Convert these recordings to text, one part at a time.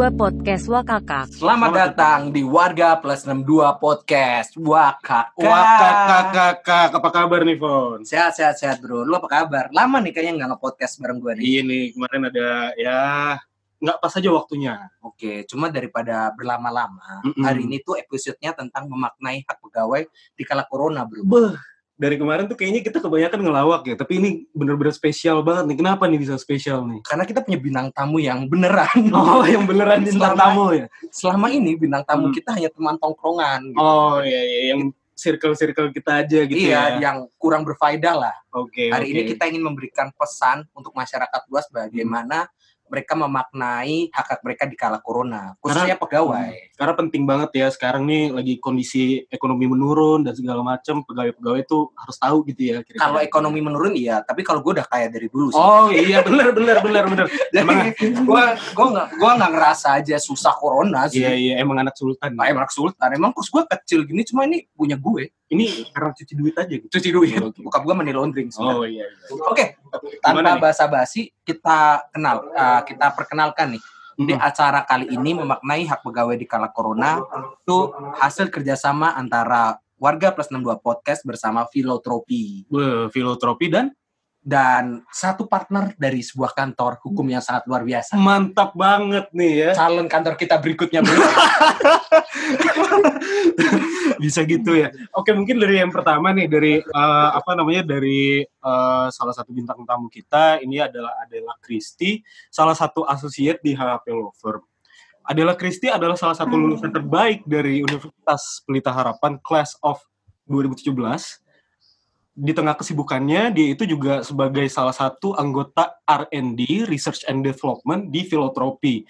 62 Podcast Wakakak. Selamat datang di Warga Plus 62 Podcast Wakakak. Wakak kakak kak, apa kabar nih Fon? Sehat sehat sehat bro. Lu apa kabar? Lama nih kayaknya nggak nge-podcast bareng gue nih. Iya nih kemarin ada ya nggak pas aja waktunya. Oke, cuma daripada berlama-lama, Mm-mm. hari ini tuh episodenya tentang memaknai hak pegawai di kala corona bro. Beh, dari kemarin tuh kayaknya kita kebanyakan ngelawak ya, tapi ini bener-bener spesial banget nih. Kenapa nih bisa spesial nih? Karena kita punya bintang tamu yang beneran. Oh, yang beneran bintang Selama- tamu ya? Selama ini bintang tamu Hmm. kita hanya teman tongkrongan. gitu. Oh iya, iya yang circle-circle kita aja gitu iya, ya. yang kurang berfaedah lah. Oke, Hari oke. ini kita ingin memberikan pesan untuk masyarakat luas bagaimana mereka memaknai hak hak mereka di kala corona, khususnya pegawai. Karena penting banget ya sekarang nih lagi kondisi ekonomi menurun dan segala macam pegawai-pegawai tuh harus tahu gitu ya. kira-kira. Kalau ekonomi menurun iya, tapi kalau gue udah kaya dari dulu sih. Oh iya benar benar benar benar. Jadi gue gue nggak gue nggak ngerasa aja susah corona sih. Iya iya emang anak sultan. Nah, emang sultan, emang kos gue kecil gini, cuma ini punya gue. Ini karena cuci duit aja gitu. Cuci duit. Gue money laundering. Oh iya. iya. Oke, Gimana tanpa basa-basi kita kenal, uh, kita perkenalkan nih. Di Hmm. acara kali ini memaknai hak pegawai di kala corona itu hasil kerjasama antara Warga Plus 62 Podcast bersama Filotropi filotropi dan dan satu partner dari sebuah kantor hukum yang sangat luar biasa. mantap banget nih ya. Calon kantor kita berikutnya. Bisa gitu ya. Oke, mungkin dari yang pertama nih dari eh, apa namanya dari eh, salah satu bintang tamu kita ini adalah Adela Christie, salah satu associate di HHP Law Firm. Adela Christie adalah salah satu lulusan terbaik dari Universitas Pelita Harapan Class of 2017. Di tengah kesibukannya, dia itu juga sebagai salah satu anggota R&D (Research and Development) di Filotropi.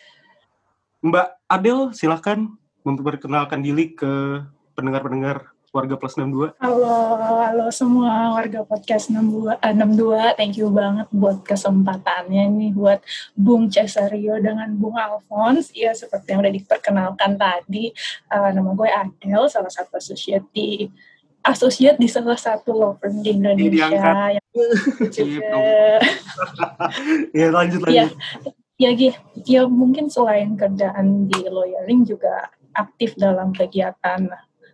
Mbak Adel, silakan memperkenalkan diri ke pendengar-pendengar warga plus 62. Halo, halo semua warga podcast 62, eh, 62. Thank you banget buat kesempatannya nih buat Bung Cesario dengan Bung Alphonse. Ya, seperti yang udah diperkenalkan tadi, eh, nama gue Adel, salah satu associate di associate di salah satu law firm di Indonesia. yang juga, dong. Ya lanjut lanjut. Iya. ya, Gi, ya mungkin selain kerjaan di lawyering juga aktif dalam kegiatan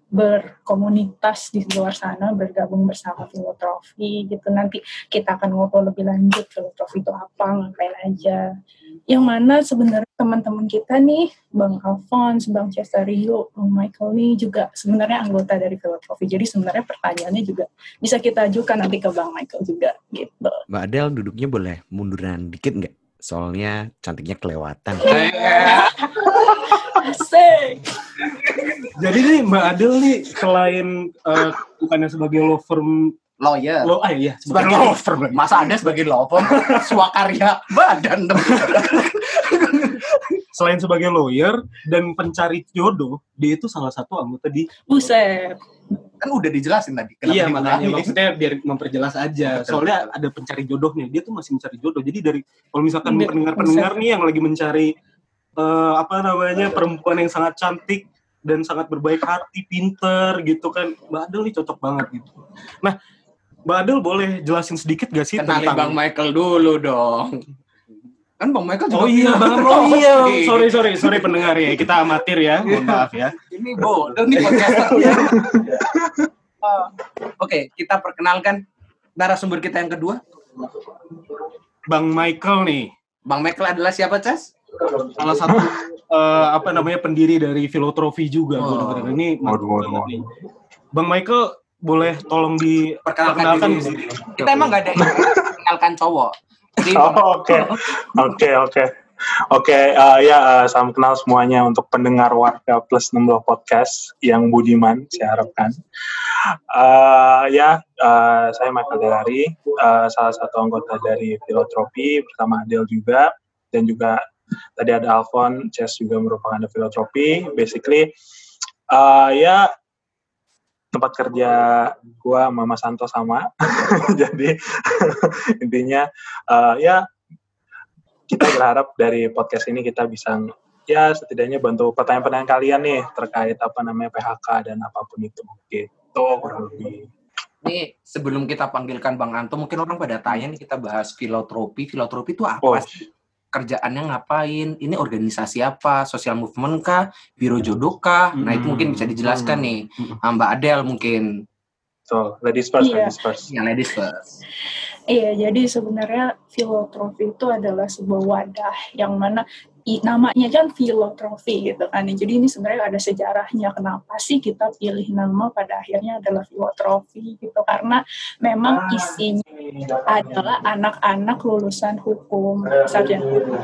berkomunitas di luar sana bergabung bersama filotrofi gitu nanti kita akan ngobrol lebih lanjut filotrofi itu apa ngapain aja yang mana sebenarnya teman-teman kita nih Bang Alphonse, Bang Cesario, Bang Michael nih juga sebenarnya anggota dari filotrofi jadi sebenarnya pertanyaannya juga bisa kita ajukan nanti ke Bang Michael juga gitu Mbak Adel duduknya boleh munduran dikit nggak? Soalnya cantiknya kelewatan. asik Jadi nih Mbak Adel nih selain eh, bukannya sebagai law firm Lawyer. lo ah iya sebagai sebagai law firm. Masa ada sebagai law firm? Swakarya badan selain sebagai lawyer dan pencari jodoh, dia itu salah satu anggota di buset kan udah dijelasin tadi. Kenapa Iya makanya maksudnya biar memperjelas aja. Betul, Soalnya ada pencari jodohnya, dia tuh masih mencari jodoh. Jadi dari kalau misalkan pendengar-pendengar nih yang lagi mencari eh, apa namanya perempuan yang sangat cantik dan sangat berbaik hati, pinter gitu kan, Mbak Adel nih cocok banget gitu. Nah, Mbak Adel boleh jelasin sedikit gak sih Kenalin Bang Michael dulu dong. Kan Bang Michael juga Oh iya, Bang. Oh iya, filosofi. sorry sorry sorry pendengar ya. Kita amatir ya. Mohon maaf ya. Ini bodoh nih podcasternya. Oh, Oke, kita perkenalkan narasumber kita yang kedua. Bang Michael nih, Bang Michael adalah siapa, Cas? salah satu eh, apa namanya pendiri dari Filotrofi juga. Oh. Ini Waduh, waduh, waduh. Bang Michael boleh tolong Perkenalkan diperkenalkan diri. Kita emang gak ada yang perkenalkan cowok. Oh, Oke, oke, oke. Oke, eh, ya eh, salam kenal semuanya untuk pendengar Warga Plus 62 Podcast yang budiman, saya harapkan. Eh, ya, eh, saya Michael Delari, eh, salah satu anggota dari Filotropi bersama Adel juga, dan juga tadi ada Alfon, Chess juga merupakan ada Filotropi. Basically, eh, ya tempat kerja gua sama Mas Santo sama. Jadi intinya eh, ya kita berharap dari podcast ini kita bisa ya setidaknya bantu pertanyaan-pertanyaan kalian nih terkait apa namanya PHK dan apa pun itu gitu kurang lebih Nih, sebelum kita panggilkan Bang Anto, mungkin orang pada tanya nih kita bahas filotropi. Filotropi itu apa Oh. sih? Kerjaannya ngapain, ini organisasi apa, sosial movement kah, biro jodoh kah. Nah, itu mungkin bisa dijelaskan nih. Ah, Mbak Adele mungkin. So, ladies first, Iya. ladies first. Ya, ladies first. Iya, jadi sebenarnya filotrofi itu adalah sebuah wadah yang mana i- namanya kan filotrofi gitu kan. Jadi ini sebenarnya ada sejarahnya kenapa sih kita pilih nama pada akhirnya adalah filotrofi gitu karena memang isinya adalah anak-anak lulusan hukum sarjana hukum.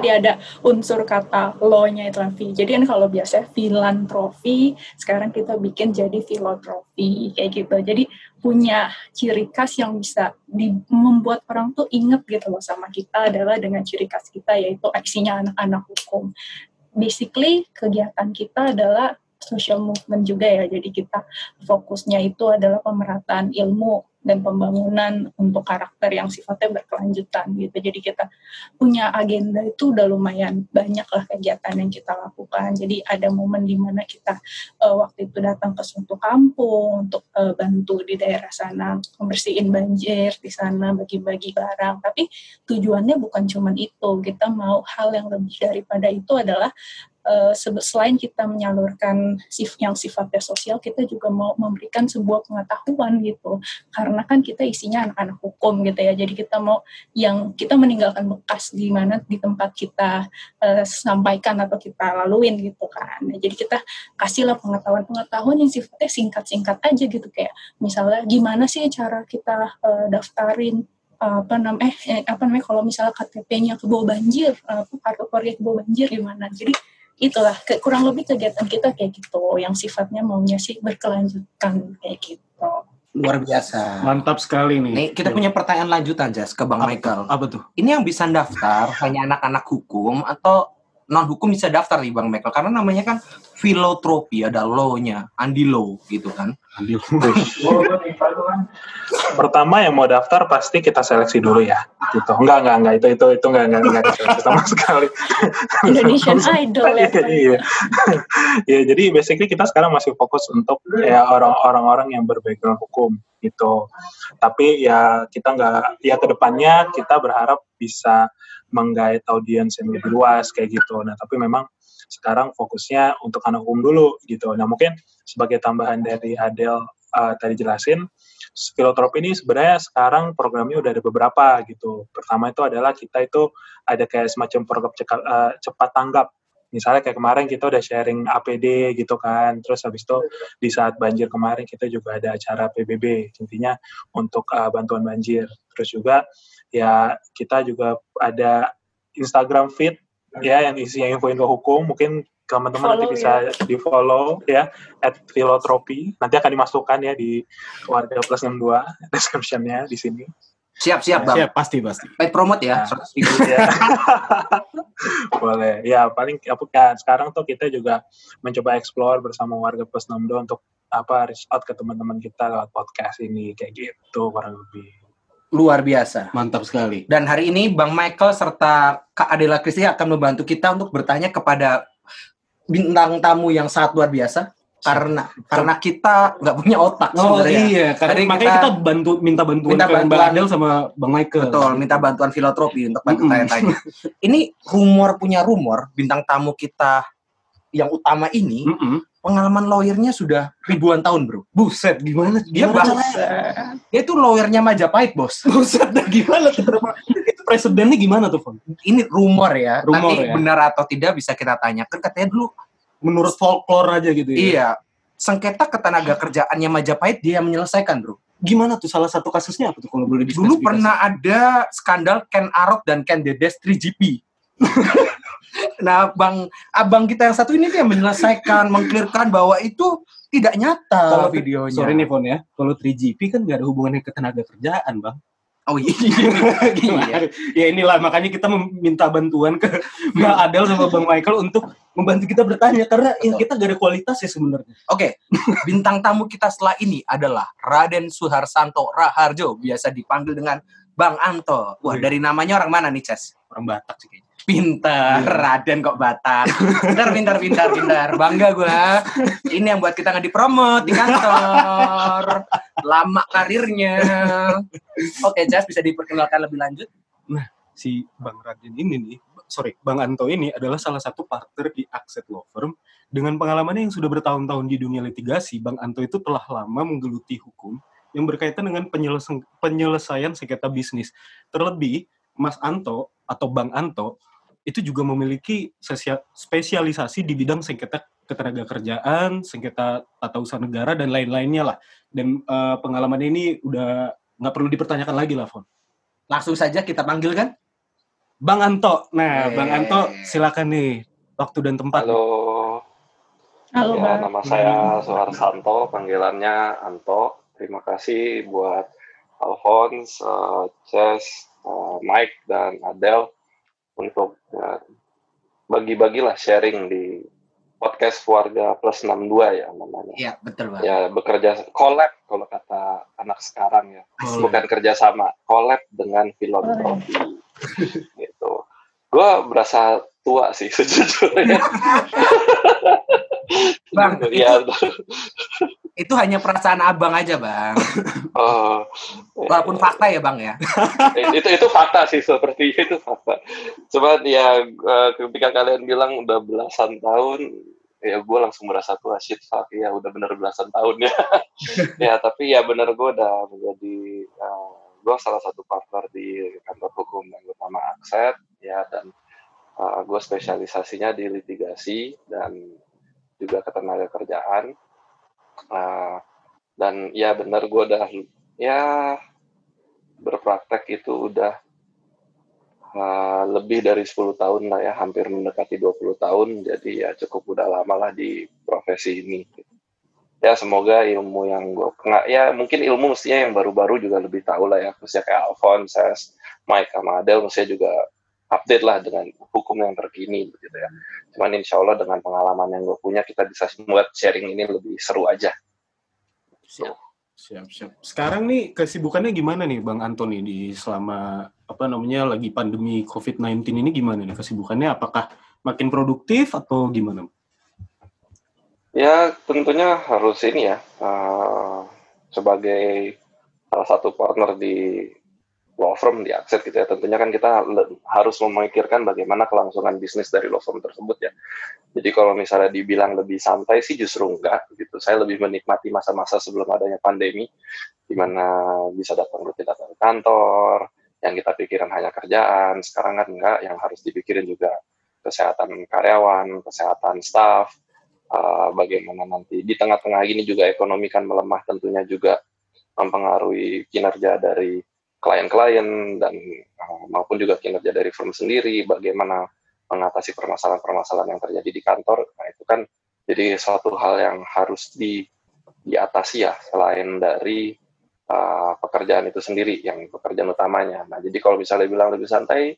Jadi ada unsur kata lo-nya itu fi. Jadi kan kalau biasa filantrofi, sekarang kita bikin jadi filotrofi kayak gitu. Jadi punya ciri khas yang bisa di- membuat orang tuh inget gitu loh sama kita adalah dengan ciri khas kita yaitu aksinya anak-anak hukum. Basically kegiatan kita adalah social movement juga ya. Jadi kita fokusnya itu adalah pemerataan ilmu dan pembangunan untuk karakter yang sifatnya berkelanjutan gitu. Jadi kita punya agenda itu udah lumayan banyak lah kegiatan yang kita lakukan. Jadi ada momen di mana kita eh, waktu itu datang ke suatu kampung untuk eh, bantu di daerah sana membersihin banjir di sana bagi-bagi barang. Tapi tujuannya bukan cuma itu. Kita mau hal yang lebih daripada itu adalah sebe- selain kita menyalurkan sif yang sifatnya sosial, kita juga mau memberikan sebuah pengetahuan gitu. Karena kan kita isinya anak-anak hukum gitu ya. Jadi kita mau yang kita meninggalkan bekas di mana di tempat kita eh, sampaikan atau kita laluin gitu kan. Nah, jadi kita kasihlah pengetahuan-pengetahuan yang sifatnya singkat-singkat aja gitu kayak misalnya gimana sih cara kita eh, daftarin apa namanya eh, apa namanya kalau misalnya KTP-nya ke bawah banjir, kartu keluarga ke bawah banjir gimana. Jadi itulah ke- kurang lebih kegiatan kita kayak gitu yang sifatnya maunya sih berkelanjutan kayak gitu. Luar biasa. Mantap sekali nih. Nih, kita punya pertanyaan lanjutan, Jas, ke Bang Apa- Michael. Apa tuh? Ini yang bisa daftar hanya anak-anak hukum atau non hukum bisa daftar nih Bang Michael karena namanya kan filotropi ada law-nya, Andi Law gitu kan. Andil. Pertama yang mau daftar pasti kita seleksi dulu ya, gitu. Enggak, enggak, enggak. Itu itu itu enggak enggak enggak sama sekali. Indonesian Idol ya. Iya, ya, jadi basically kita sekarang masih fokus untuk ya orang- orang-orang yang berbackground hukum gitu. Tapi ya kita nggak, ya ke depannya kita berharap bisa menggait audiens yang lebih luas kayak gitu. Nah, tapi memang sekarang fokusnya untuk anak hukum dulu gitu. Nah, mungkin sebagai tambahan dari Adele uh, tadi jelasin, Filotropi ini sebenarnya sekarang programnya udah ada beberapa gitu. Pertama itu adalah kita itu ada kayak semacam program cepat, eh, cepat tanggap. Misalnya kayak kemarin kita udah sharing APD gitu kan, terus habis itu di saat banjir kemarin kita juga ada acara PBB, intinya untuk eh, bantuan banjir. Terus juga ya kita juga ada Instagram feed ya yang isinya info-info hukum, mungkin teman-teman nanti bisa di follow ya at filotropi. Nanti akan dimasukkan ya di warga plus 62 description-nya di sini Siap-siap Bang. Siap, pasti pasti. Paid promote ya. Nah. 100 ribu. ya. boleh ya paling apa kan sekarang tuh kita juga mencoba explore bersama warga plus 62 untuk apa reach out ke teman-teman kita lewat podcast ini kayak gitu kurang lebih Luar biasa. Mantap sekali. Dan hari ini Bang Michael serta Kak Adela Kristi akan membantu kita untuk bertanya kepada bintang tamu yang sangat luar biasa karena karena kita nggak punya otak Oh sebenarnya. iya, karena Tadi makanya kita- kita, bantu minta bantuan Minta bantuan. Adel sama Bang Michael. Betul, minta bantuan filotropi untuk bantu tanya-tanya. Ini rumor punya rumor bintang tamu kita yang utama ini Mm-mm. pengalaman lawyernya sudah ribuan tahun, Bro. Buset, gimana? Dia gimana? Dia itu lawyernya Majapahit, Bos. Buset, dah gimana tuh? Itu presidennya gimana tuh, Fon? Ini rumor ya. Rumor Nanti ya. benar atau tidak bisa kita tanyakan. Katanya dulu Menurut folklore aja gitu ya? iya sengketa ketenaga kerjaannya Majapahit dia yang menyelesaikan, Bro. Gimana tuh salah satu kasusnya apa tuh kalau boleh Dulu pernah ada skandal Ken Arok dan Ken Dedes 3GP. nah, Bang Abang kita yang satu ini dia menyelesaikan, mengklirkan bahwa itu tidak nyata Kalau videonya. Sorry nih, Fon ya. Kalau 3GP kan nggak ada hubungannya ke tenaga kerjaan, Bang. Oh iya. Iya. ya inilah makanya kita meminta bantuan ke Mbak Adel sama Bang Michael untuk membantu kita bertanya karena ya, kita gak ada kualitas ya sebenarnya. Oke, bintang tamu kita setelah ini adalah Raden Suharsanto Raharjo, biasa dipanggil dengan Bang Anto. Wah, Wih. dari namanya orang mana nih, Ces? Orang Batak sih kayaknya. Pintar, Iya. Raden kok Batak. Pintar, pintar, pintar, pintar. Bangga gua. Ini yang buat kita nggak dipromot di kantor. Lama karirnya. Oke, Jas bisa diperkenalkan lebih lanjut. si Bang Radin ini nih, sorry, Bang Anto ini adalah salah satu partner di Akset Law Firm. Dengan pengalamannya yang sudah bertahun-tahun di dunia litigasi, Bang Anto itu telah lama menggeluti hukum yang berkaitan dengan penyelesaian, penyelesaian sengketa bisnis. Terlebih, Mas Anto atau Bang Anto itu juga memiliki spesialisasi di bidang sengketa ketenaga kerjaan, sengketa tata usaha negara dan lain-lainnya lah. Dan eh, pengalaman ini udah nggak perlu dipertanyakan lagi lah, Fon. Langsung saja kita panggil kan? Bang Anto. Nah, Bang Eh. Anto silakan nih waktu dan tempat. Halo, Halo, ya, Bang. nama saya Suharsanto, panggilannya Anto. Terima kasih buat Alphonse, Ces, eh, Mike, dan Adele untuk ya, bagi-bagilah sharing di podcast keluarga plus 62 ya namanya. Iya, betul Bang. Ya bekerja collab kalau kata anak sekarang ya, Asik. bukan kerjasama, collab dengan filantropi gitu. Gue berasa tua sih sejujurnya. Bang, ya, Itu hanya perasaan abang aja Bang. oh, Walaupun fakta ya Bang ya. itu itu fakta sih seperti itu fakta. Cuman ya eh, ketika kalian bilang udah belasan tahun, ya gue langsung merasa tua shit fuck ya udah bener belasan tahun ya. ya tapi ya bener gue udah menjadi gue salah satu partner di kantor hukum yang utama Akset ya dan gue spesialisasinya di litigasi dan juga ketenaga kerjaan. Eh, dan ya bener gue udah ya berpraktek itu udah uh, lebih dari 10 tahun lah ya, hampir mendekati 20 tahun, jadi ya cukup udah lama lah di profesi ini. Ya semoga ilmu yang gue, nggak ya mungkin ilmu mestinya yang baru-baru juga lebih tahu lah ya, khususnya kayak Alphonse, Mike, sama Adele, mestinya juga update lah dengan hukum yang terkini gitu ya. Cuman insya Allah dengan pengalaman yang gue punya, kita bisa buat sharing ini lebih seru aja. Siap. Siap, siap. Sekarang nih kesibukannya gimana nih Bang Antoni di selama apa namanya lagi pandemi COVID-19 ini gimana nih kesibukannya? Apakah makin produktif atau gimana? Ya tentunya harus ini ya eh, sebagai salah satu partner di law firm di Akset gitu ya tentunya kan kita harus memikirkan bagaimana kelangsungan bisnis dari law firm tersebut ya. Jadi kalau misalnya dibilang lebih santai sih justru enggak gitu. Saya lebih menikmati masa-masa sebelum adanya pandemi di mana bisa datang rutin datang ke kantor, yang kita pikirin hanya kerjaan. Sekarang kan enggak, yang harus dipikirin juga kesehatan karyawan, kesehatan staff, uh, bagaimana nanti di tengah-tengah ini juga ekonomi kan melemah tentunya juga mempengaruhi kinerja dari klien-klien dan uh, maupun juga kinerja dari firm sendiri bagaimana mengatasi permasalahan-permasalahan yang terjadi di kantor. Nah itu kan jadi suatu hal yang harus di diatasi ya selain dari uh, pekerjaan itu sendiri yang pekerjaan utamanya. Nah jadi kalau misalnya bilang lebih santai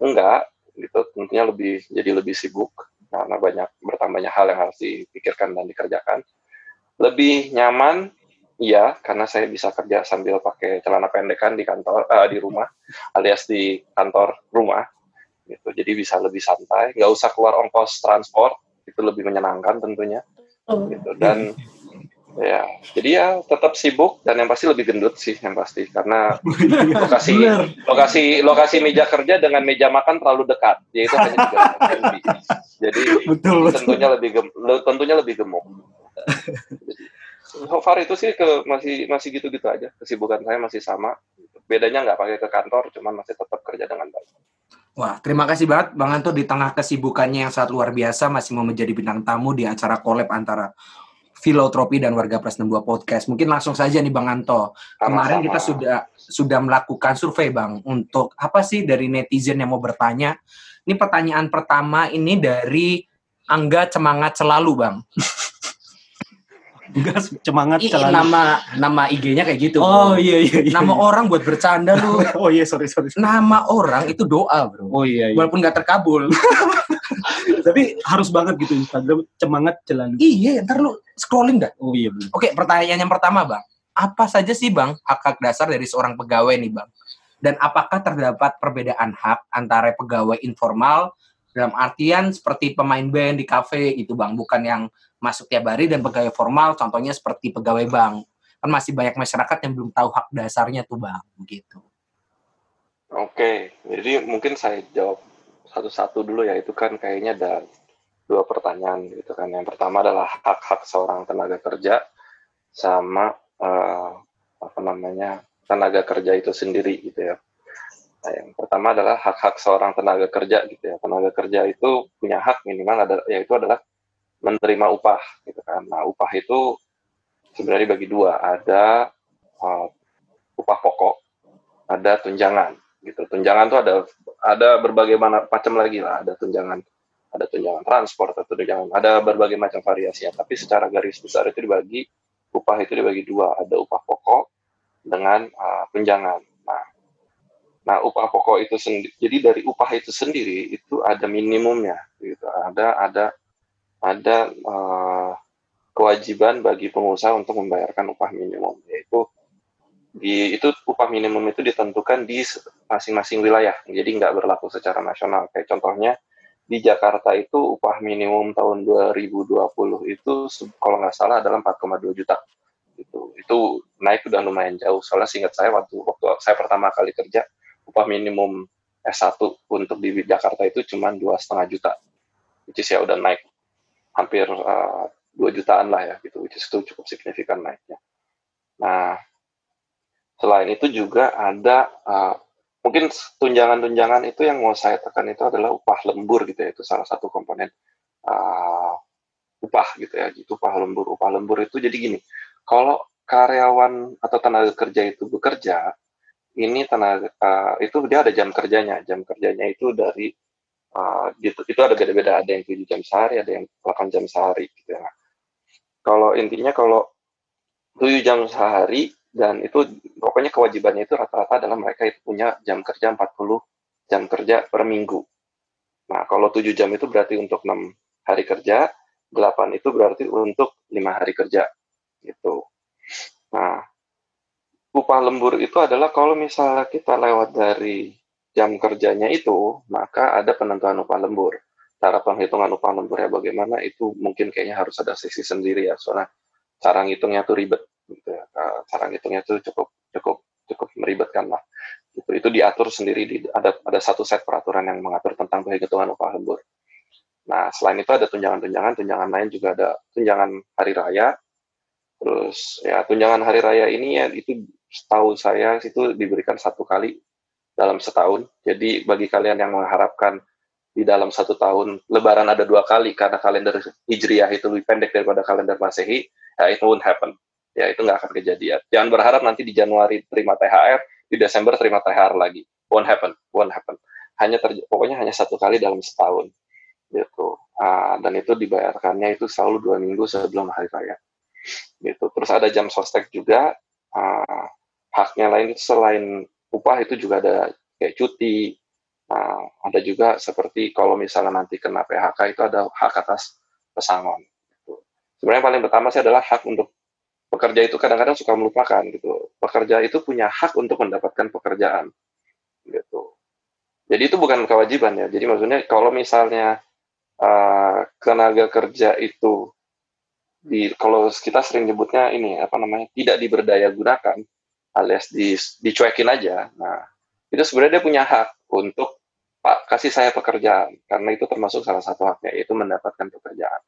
enggak gitu. Tentunya lebih jadi lebih sibuk karena banyak bertambahnya hal yang harus dipikirkan dan dikerjakan. Lebih nyaman, iya, karena saya bisa kerja sambil pakai celana pendekan di kantor, eh, di rumah, alias di kantor rumah, gitu. Jadi bisa lebih santai, nggak usah keluar ongkos transport, itu lebih menyenangkan tentunya, Oh, gitu. Dan ya, jadi ya tetap sibuk dan yang pasti lebih gendut sih, yang pasti karena lokasi lokasi lokasi meja kerja dengan meja makan terlalu dekat, yaitu hanya. Jadi Betul, betul. tentunya lebih gem, tentunya lebih gemuk. So far itu sih ke masih masih gitu-gitu aja. Kesibukan saya masih sama. Bedanya nggak pakai ke kantor, cuman masih tetap kerja dengan baik. Wah, terima kasih banget Bang Anto di tengah kesibukannya yang sangat luar biasa masih mau menjadi bintang tamu di acara collab antara Filotropi dan Warga Plus 62 Podcast. Mungkin langsung saja nih Bang Anto. Kemarin Sama-sama. kita sudah sudah melakukan survei Bang untuk apa sih dari netizen yang mau bertanya. Ini pertanyaan pertama ini dari Angga Cemangat Selalu Bang. Enggak semangat celana. nama nama IG-nya kayak gitu. Oh bro. iya iya iya. Nama orang buat bercanda lu. Oh iya sorry sorry. Nama orang itu doa, Bro. Oh iya iya. Walaupun nggak terkabul. Tapi harus banget gitu Instagram semangat celana. iya, ntar lu scrolling dah. Oh iya benar. Oke, pertanyaan yang pertama, Bang. Apa saja sih, Bang, hak-hak dasar dari seorang pegawai nih, Bang? Dan apakah terdapat perbedaan hak antara pegawai informal dalam artian seperti pemain band di kafe gitu, Bang, bukan yang masuk tiap hari dan pegawai formal contohnya seperti pegawai bank. Kan masih banyak masyarakat yang belum tahu hak dasarnya tuh, Bang, gitu. Oke, jadi mungkin saya jawab satu-satu dulu ya. Itu kan kayaknya ada dua pertanyaan gitu kan. Yang pertama adalah hak-hak seorang tenaga kerja sama uh, apa namanya tenaga kerja itu sendiri gitu ya. Nah, yang pertama adalah hak-hak seorang tenaga kerja gitu ya. Tenaga kerja itu punya hak minimal ada yaitu adalah menerima upah gitu kan. Nah, upah itu sebenarnya bagi dua, ada uh, upah pokok, ada tunjangan gitu. Tunjangan tuh ada ada berbagai macam lagi lah, ada tunjangan ada tunjangan transport atau tunjangan ada berbagai macam variasi ya. Tapi secara garis besar itu dibagi upah itu dibagi dua, ada upah pokok dengan uh, tunjangan. Nah, upah pokok itu sendiri, jadi dari upah itu sendiri itu ada minimumnya, gitu. Ada ada ada uh, kewajiban bagi pengusaha untuk membayarkan upah minimum, yaitu di itu upah minimum itu ditentukan di masing-masing wilayah, jadi nggak berlaku secara nasional. Kayak contohnya di Jakarta itu upah minimum tahun 2020 itu kalau nggak salah adalah 4,2 juta. Itu itu naik udah lumayan jauh. Soalnya singkat saya waktu waktu saya pertama kali kerja upah minimum S1 untuk di Jakarta itu cuma dua setengah juta. Which is ya udah naik hampir uh, 2 jutaan lah ya gitu. Which is itu cukup signifikan naiknya. Nah, Selain itu juga ada uh, mungkin tunjangan-tunjangan itu yang mau saya tekan itu adalah upah lembur gitu ya itu salah satu komponen uh, upah gitu ya itu upah lembur upah lembur itu jadi gini kalau karyawan atau tenaga kerja itu bekerja ini tenaga uh, itu dia ada jam kerjanya jam kerjanya itu dari uh, itu, itu ada beda-beda ada yang 7 jam sehari ada yang 8 jam sehari gitu ya kalau intinya kalau 7 jam sehari dan itu pokoknya kewajibannya itu rata-rata adalah mereka itu punya jam kerja 40 jam kerja per minggu. Nah, kalau 7 jam itu berarti untuk 6 hari kerja, 8 itu berarti untuk 5 hari kerja. Gitu. Nah, upah lembur itu adalah kalau misalnya kita lewat dari jam kerjanya itu, maka ada penentuan upah lembur. Cara penghitungan upah lembur ya bagaimana itu mungkin kayaknya harus ada sesi sendiri ya, soalnya cara ngitungnya tuh ribet gitu ya. Nah, cara ngitungnya itu cukup cukup cukup meribetkan lah. Itu itu diatur sendiri di ada ada satu set peraturan yang mengatur tentang penghitungan upah lembur. Nah, selain itu ada tunjangan-tunjangan, tunjangan lain juga ada tunjangan hari raya. Terus ya tunjangan hari raya ini ya itu setahu saya itu diberikan satu kali dalam setahun. Jadi bagi kalian yang mengharapkan di dalam satu tahun lebaran ada dua kali karena kalender hijriah itu lebih pendek daripada kalender masehi, ya itu won't happen ya itu nggak akan kejadian. Jangan berharap nanti di Januari terima THR, di Desember terima THR lagi. Won't happen, won't happen. Hanya pokoknya hanya satu kali dalam setahun, gitu. Uh, dan itu dibayarkannya itu selalu dua minggu sebelum hari raya, gitu. Terus ada jam sostek juga. Uh, haknya lain selain upah itu juga ada kayak cuti. Uh, ada juga seperti kalau misalnya nanti kena PHK itu ada hak atas pesangon. Gitu. Sebenarnya paling pertama sih adalah hak untuk pekerja itu kadang-kadang suka melupakan gitu. Pekerja itu punya hak untuk mendapatkan pekerjaan gitu. Jadi itu bukan kewajiban ya. Jadi maksudnya kalau misalnya uh, tenaga kerja itu di kalau kita sering nyebutnya ini apa namanya tidak diberdaya gunakan alias di, dicuekin aja. Nah, itu sebenarnya dia punya hak untuk Pak kasih saya pekerjaan karena itu termasuk salah satu haknya yaitu mendapatkan pekerjaan.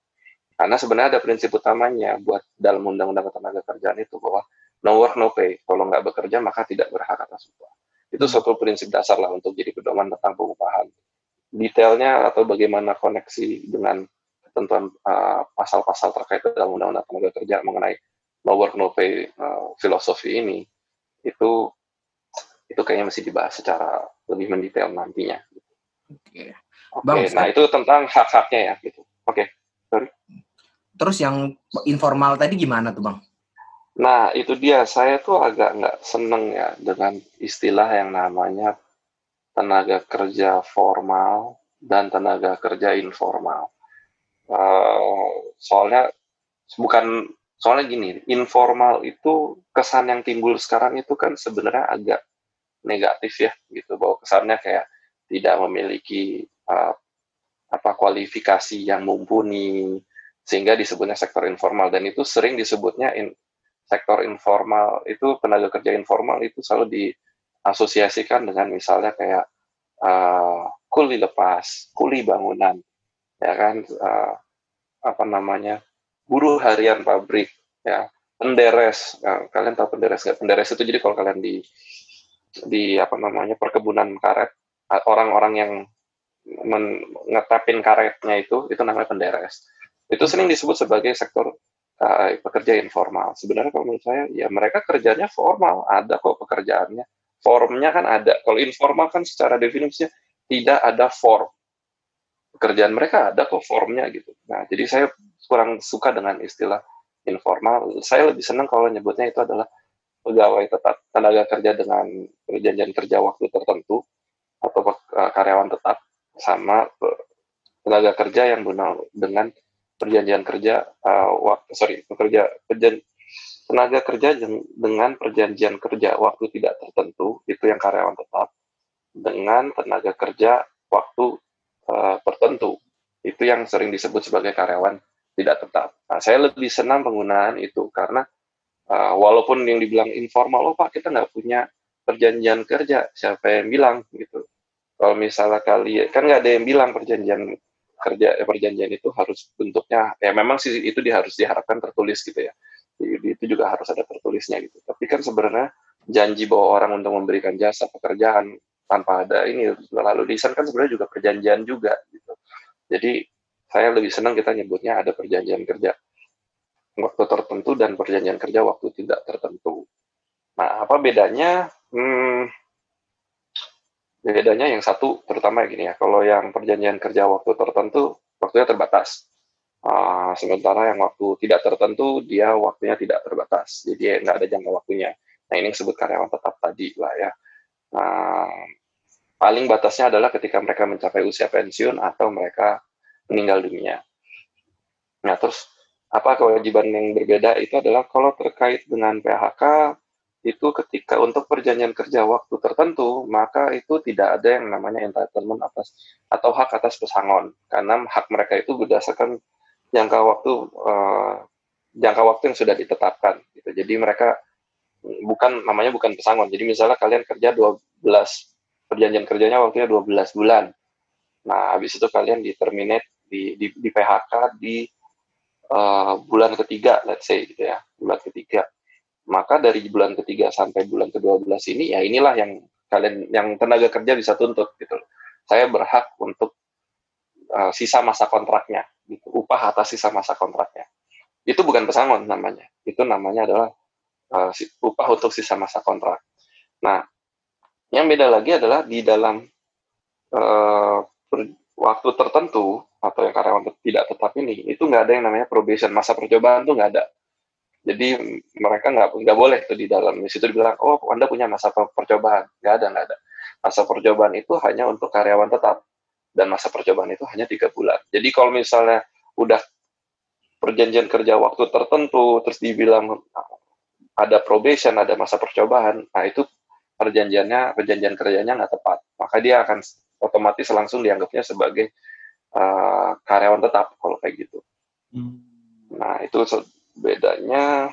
Karena sebenarnya ada prinsip utamanya buat dalam undang-undang ketenaga kerjaan itu bahwa no work no pay. Kalau nggak bekerja maka tidak berhak atas upah. Itu suatu prinsip dasar lah untuk jadi pedoman tentang pengupahan. Detailnya atau bagaimana koneksi dengan ketentuan uh, pasal-pasal uh, terkait dalam undang-undang tenaga kerja mengenai no work no pay uh, filosofi ini itu itu kayaknya masih dibahas secara lebih mendetail nantinya. Oke. Okay. Oke, nah itu tentang hak-haknya ya gitu. Oke. Okay. Sorry. Terus yang informal tadi gimana tuh bang? Nah itu dia, saya tuh agak nggak seneng ya dengan istilah yang namanya tenaga kerja formal dan tenaga kerja informal. Uh, soalnya bukan soalnya gini, informal itu kesan yang timbul sekarang itu kan sebenarnya agak negatif ya gitu. Bahwa kesannya kayak tidak memiliki uh, apa kualifikasi yang mumpuni sehingga disebutnya sektor informal. Dan itu sering disebutnya in, sektor informal itu tenaga kerja informal itu selalu di asosiasikan dengan misalnya kayak uh, kuli lepas, kuli bangunan, ya kan, uh, apa namanya, buruh harian pabrik, ya, penderes. Nah, kalian tahu penderes nggak? Penderes itu jadi kalau kalian di di apa namanya perkebunan karet, orang-orang yang mengetapin karetnya itu, itu namanya penderes. Itu sering disebut sebagai sektor uh, pekerja informal. Sebenarnya kalau menurut saya, ya mereka kerjanya formal, ada kok pekerjaannya. Formnya kan ada. Kalau informal kan secara definisinya tidak ada form. Pekerjaan mereka ada kok formnya gitu. Nah, jadi saya kurang suka dengan istilah informal. Saya lebih senang kalau nyebutnya itu adalah pegawai tetap, tenaga kerja dengan perjanjian kerja waktu tertentu atau eh, karyawan tetap sama tenaga kerja yang benar dengan perjanjian kerja uh, waktu sorry pekerja perjan, tenaga kerja dengan perjanjian kerja waktu tidak tertentu itu yang karyawan tetap dengan tenaga kerja waktu uh, tertentu. Itu yang sering disebut sebagai karyawan tidak tetap. Nah, saya lebih senang penggunaan itu karena uh, walaupun yang dibilang informal, oh Pak kita nggak punya perjanjian kerja, siapa yang bilang gitu. Kalau misalnya kali kan nggak ada yang bilang perjanjian kerja eh, perjanjian itu harus bentuknya ya memang sih itu di, harus diharapkan tertulis gitu ya. Jadi, itu juga harus ada tertulisnya gitu. Tapi kan sebenarnya janji bahwa orang untuk memberikan jasa pekerjaan tanpa ada ini lalu desain kan sebenarnya juga perjanjian juga gitu. Jadi saya lebih senang kita nyebutnya ada perjanjian kerja waktu tertentu dan perjanjian kerja waktu tidak tertentu. Nah, apa bedanya? Hmm, bedanya yang satu terutama gini ya, kalau yang perjanjian kerja waktu tertentu waktunya terbatas. Uh, sementara yang waktu tidak tertentu dia waktunya tidak terbatas, jadi nggak ada jangka waktunya. Nah ini disebut karyawan tetap tadi lah ya. Nah, paling batasnya adalah ketika mereka mencapai usia pensiun atau mereka meninggal dunia. Nah, terus apa kewajiban yang berbeda itu adalah kalau terkait dengan PHK itu ketika untuk perjanjian kerja waktu tertentu maka itu tidak ada yang namanya entitlement atas atau hak atas pesangon karena hak mereka itu berdasarkan jangka waktu uh, jangka waktu yang sudah ditetapkan gitu. Jadi mereka bukan namanya bukan pesangon. Jadi misalnya kalian kerja 12 perjanjian kerjanya waktunya 12 bulan. Nah, habis itu kalian di terminate di di, di PHK di uh, bulan ketiga let's say gitu ya. Bulan ketiga. Maka dari bulan ketiga sampai bulan ke-12 ini ya inilah yang kalian yang tenaga kerja bisa tuntut gitu. Saya berhak untuk uh, sisa masa kontraknya gitu. Upah atas sisa masa kontraknya. Itu bukan pesangon namanya. Itu namanya adalah uh, upah untuk sisa masa kontrak. Nah, yang beda lagi adalah di dalam uh, waktu tertentu atau yang karyawan tidak tetap ini, itu nggak ada yang namanya probation masa percobaan tuh nggak ada. Jadi mereka nggak nggak boleh tuh di dalam di situ dibilang oh anda punya masa percobaan nggak ada nggak ada masa percobaan itu hanya untuk karyawan tetap dan masa percobaan itu hanya tiga bulan. Jadi kalau misalnya udah perjanjian kerja waktu tertentu terus dibilang ada probation, ada masa percobaan, nah itu perjanjiannya perjanjian kerjanya nggak tepat, maka dia akan otomatis langsung dianggapnya sebagai uh, karyawan tetap kalau kayak gitu. Hmm. Nah itu bedanya.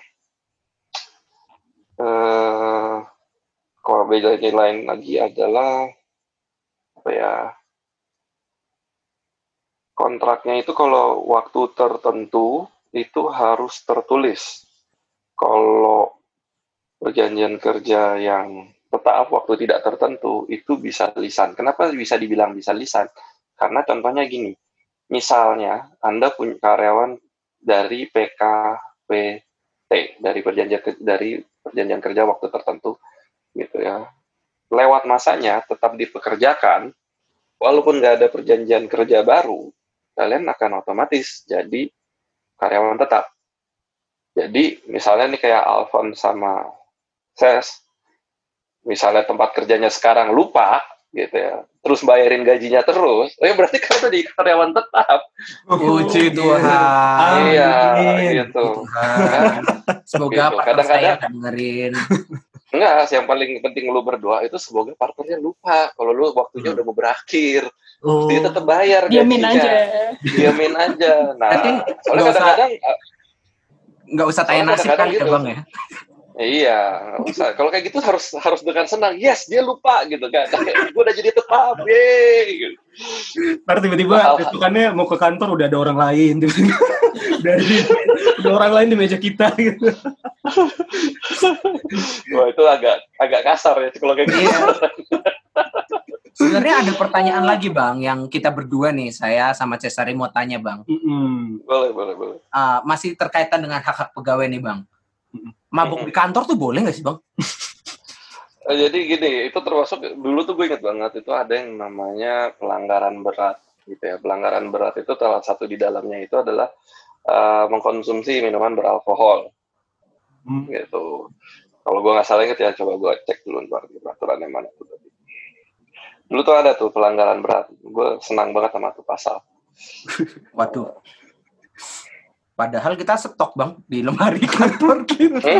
Uh, kalau bedanya lain lagi adalah apa ya kontraknya itu kalau waktu tertentu itu harus tertulis. Kalau perjanjian kerja yang tetap waktu tidak tertentu itu bisa lisan. Kenapa bisa dibilang bisa lisan? Karena contohnya gini, misalnya Anda punya karyawan dari PKPT dari perjanjian dari perjanjian kerja waktu tertentu gitu ya. Lewat masanya tetap dipekerjakan walaupun nggak ada perjanjian kerja baru, kalian akan otomatis jadi karyawan tetap. Jadi misalnya nih kayak Alfon sama Ses, misalnya tempat kerjanya sekarang lupa gitu ya, terus bayarin gajinya terus, oh ya berarti kan di karyawan tetap. Puji Tuhan. Iya, gitu. Semoga Gitu. Kadang-kadang- saya dengerin. Enggak, yang paling penting lu berdua itu semoga partnernya lupa kalau lu waktunya udah mau berakhir. Oh. Dia tetap bayar Diamin gajinya. aja. Diamin aja. Nah, soalnya kadang-kadang eh, Nggak usah tanya Soalnya nasib kan ya gitu. bang ya. Iya, usah. Kalau kayak gitu harus harus dengan senang. Yes, dia lupa gitu kan. gue udah jadi tetap, yeay. Gitu. Ntar tiba-tiba besokannya mau ke kantor udah ada orang lain. tiba-tiba. Dari ada orang lain di meja kita gitu. Wah itu agak agak kasar ya kalau kayak gitu. Sebenarnya ada pertanyaan lagi bang, yang kita berdua nih, saya sama Cesari mau tanya bang. Mm-mm. boleh, boleh, boleh. Ah, masih terkaitan dengan hak hak pegawai nih bang. Mabuk di kantor tuh boleh nggak sih bang? Eh, Jadi gini, itu termasuk dulu tuh gue inget banget itu ada yang namanya pelanggaran berat gitu ya. Pelanggaran berat itu salah satu di dalamnya itu adalah eh, mengkonsumsi minuman beralkohol Hmm. gitu. Kalau gue nggak salah inget ya, coba gue cek dulu peraturan yang mana tuh tadi. Dulu tuh ada tuh pelanggaran berat. Gue senang banget sama tuh pasal. Waduh. Padahal kita stok bang di lemari kantor kita.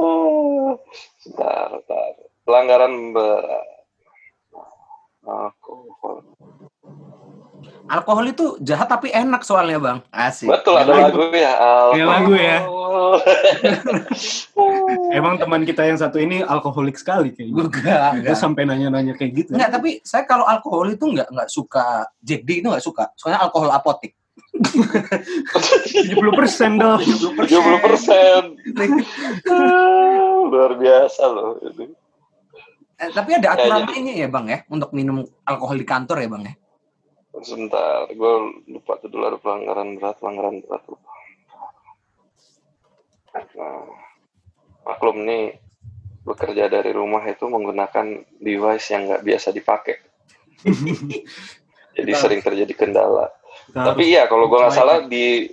Oh, Bentar, bentar. Pelanggaran berat. Alkohol. Alkohol itu jahat tapi enak soalnya bang. Asik. Betul ada Kayak lagu ya. Kayak lagu ya. Alkohol. Emang teman kita yang satu ini alkoholik sekali kayaknya. Enggak, Gue enggak. sampai nanya-nanya kayak gitu. Enggak, tapi saya kalau alkohol itu enggak enggak suka Jack D itu enggak suka. Soalnya alkohol apotik. 70 persen dong. 70 persen. Luar biasa loh. itu. Eh, tapi ada aturan Ya, lainnya ya bang ya untuk minum alkohol di kantor ya bang ya. Sebentar, gue lupa tuh dulu ada pelanggaran berat, pelanggaran berat. lupa. Nah, maklum nih, bekerja dari rumah itu menggunakan device yang nggak biasa dipakai. Jadi Kita- sering terjadi kendala. Kita Tapi iya, kalau gue nggak salah di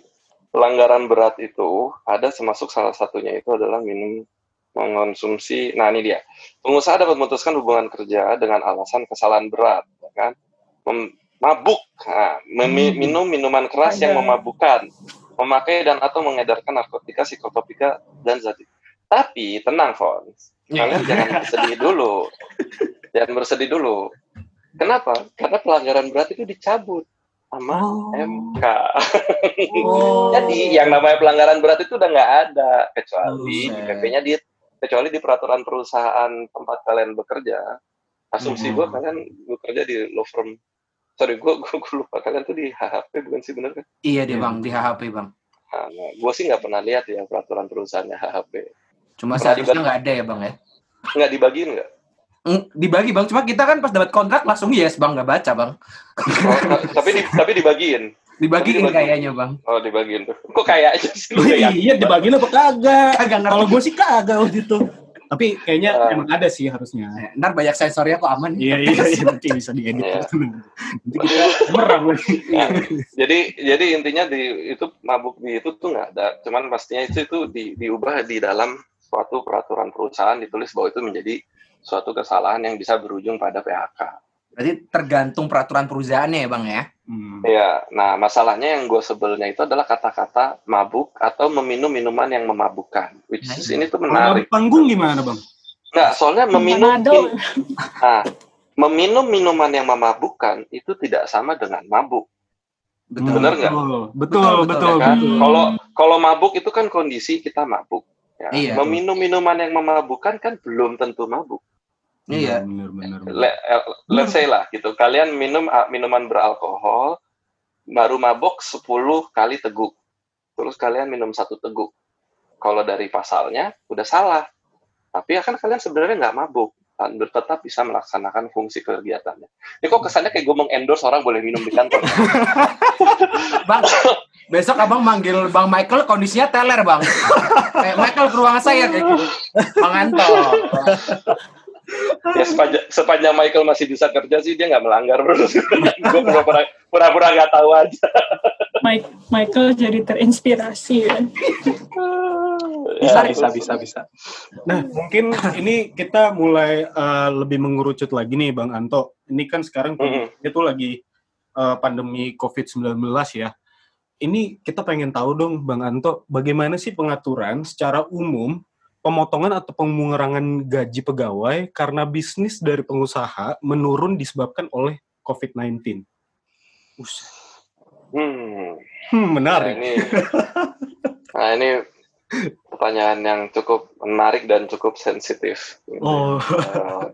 pelanggaran berat itu ada termasuk salah satunya itu adalah minum mengonsumsi. Nah ini dia, pengusaha dapat memutuskan hubungan kerja dengan alasan kesalahan berat, ya kan? Mem- mabuk, nah, minum minuman keras yang memabukkan, memakai dan atau mengedarkan narkotika, psikotropika dan zat. Tapi tenang, Fons. Kalian jangan bersedih dulu. Jangan bersedih dulu. Kenapa? Karena pelanggaran berat itu dicabut sama Oh. MK. Oh. Jadi yang namanya pelanggaran berat itu udah nggak ada kecuali di Buset. PP-nya di kecuali di peraturan perusahaan tempat kalian bekerja. Asumsi Hmm. gue kalian bekerja di law firm. Sorry, gue gue lupa kalian tuh di HHP bukan sih bener kan? Iya deh bang di HHP bang. Nah, gue sih nggak pernah lihat ya peraturan perusahaannya HHP. Cuma Pernah seharusnya nggak ada ya bang ya. Nggak dibagiin nggak? Dibagi bang, cuma kita kan pas dapat kontrak langsung yes bang nggak baca bang. Oh, tapi di, tapi dibagiin. Dibagiin dibagi. kayaknya bang. Oh dibagiin tuh. Kok kayak aja sih lu iya, dibagiin apa kagak? Kagak. Kalau gue sih kagak waktu itu. Tapi kayaknya Ah. emang ada sih harusnya. Eh, Ntar banyak sensornya kok aman. Iya, iya, iya, nanti bisa diedit. Iya. Nanti kita merang lagi. Nah, jadi jadi intinya di itu mabuk di itu tuh nggak ada. Cuman pastinya itu itu di, diubah di dalam suatu peraturan perusahaan ditulis bahwa itu menjadi suatu kesalahan yang bisa berujung pada PHK. Berarti tergantung peraturan perusahaannya ya bang ya. Hmm. Ya, nah masalahnya yang gue sebelnya itu adalah kata-kata mabuk atau meminum minuman yang memabukkan. Which is Nah, ini tuh Kalau menarik. panggung gimana bang? Nggak, soalnya meminum Manado. nah, meminum minuman yang memabukkan itu tidak sama dengan mabuk. Betul. Bener nggak? Betul, Betul, betul, betul, betul. kan? betul. Kalau kalau mabuk itu kan kondisi kita mabuk. Ya. Iya. Meminum minuman yang memabukkan kan belum tentu mabuk. Iya. Benar. Le- eh, let's say lah gitu. Kalian minum minuman beralkohol baru mabuk 10 kali teguk. Terus kalian minum satu teguk. Kalau dari pasalnya udah salah. Tapi ya kan kalian sebenarnya nggak mabuk. Dan tetap bisa melaksanakan fungsi kegiatannya. Ini kok kesannya kayak gue mengendorse orang boleh minum di kantor. Bang, besok abang manggil Bang Michael kondisinya teler bang. Kayak Michael ke ruangan saya kayak gitu. Bang Anto. Ya sepanjang, sepanjang Michael masih bisa kerja sih dia nggak melanggar bro. gue pura-pura pura-pura nggak tahu aja. Mike, Michael jadi terinspirasi ya. Bisa, Ya, bisa, terus- bisa, bisa. Nah, mungkin ini kita mulai eh, lebih mengerucut lagi nih Bang Anto. Ini kan sekarang Mm-mm. itu lagi eh, pandemi COVID-19 ya. Ini kita pengen tahu dong Bang Anto, bagaimana sih pengaturan secara umum pemotongan atau pengurangan gaji pegawai karena bisnis dari pengusaha menurun disebabkan oleh COVID-19? Hmm. Hmm, Nah menarik. ini, nah ini pertanyaan yang cukup menarik dan cukup sensitif. Oh. Uh,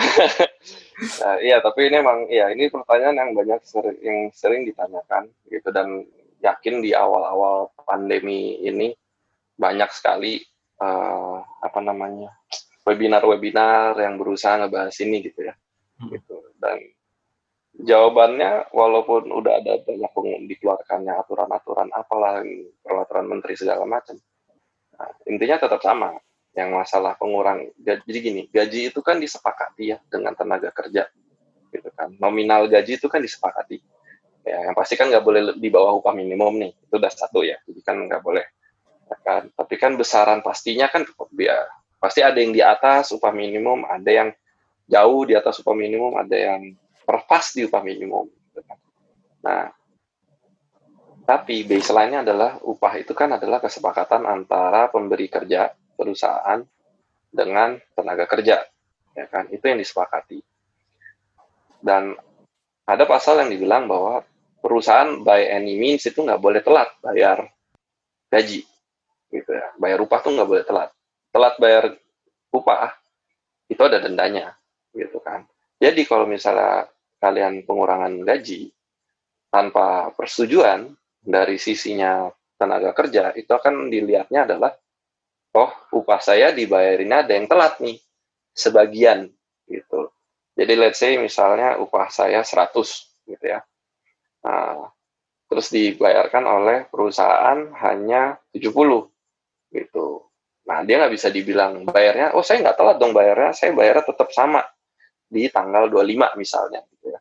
nah, iya, tapi ini emang ya ini pertanyaan yang banyak sering, yang sering ditanyakan gitu dan yakin di awal-awal pandemi ini banyak sekali uh, apa namanya webinar-webinar yang berusaha ngebahas ini gitu ya. Hmm. gitu. Dan jawabannya walaupun udah ada banyak dikeluarkannya aturan-aturan apalah peraturan menteri segala macam. Nah, intinya tetap sama yang masalah pengurang jadi gini gaji itu kan disepakati ya dengan tenaga kerja gitu kan. Nominal gaji itu kan disepakati. Ya yang pasti kan nggak boleh di bawah upah minimum nih itu udah satu ya. Jadi kan nggak boleh kan tapi kan besaran pastinya kan ya pasti ada yang di atas upah minimum ada yang jauh di atas upah minimum ada yang perpas di upah minimum nah tapi baseline-nya adalah upah itu kan adalah kesepakatan antara pemberi kerja perusahaan dengan tenaga kerja, ya kan? Itu yang disepakati. Dan ada pasal yang dibilang bahwa perusahaan by any means itu nggak boleh telat bayar gaji, gitu ya. Bayar upah tuh nggak boleh telat. Telat bayar upah itu ada dendanya, gitu kan. Jadi kalau misalnya kalian pengurangan gaji tanpa persetujuan dari sisinya tenaga kerja, itu akan dilihatnya adalah oh upah saya dibayarin ada yang telat nih sebagian gitu jadi let's say misalnya upah saya 100 gitu ya nah, terus dibayarkan oleh perusahaan hanya 70 gitu. Nah dia nggak bisa dibilang bayarnya oh saya nggak telat dong bayarnya saya bayarnya tetap sama di tanggal 25 misalnya gitu ya.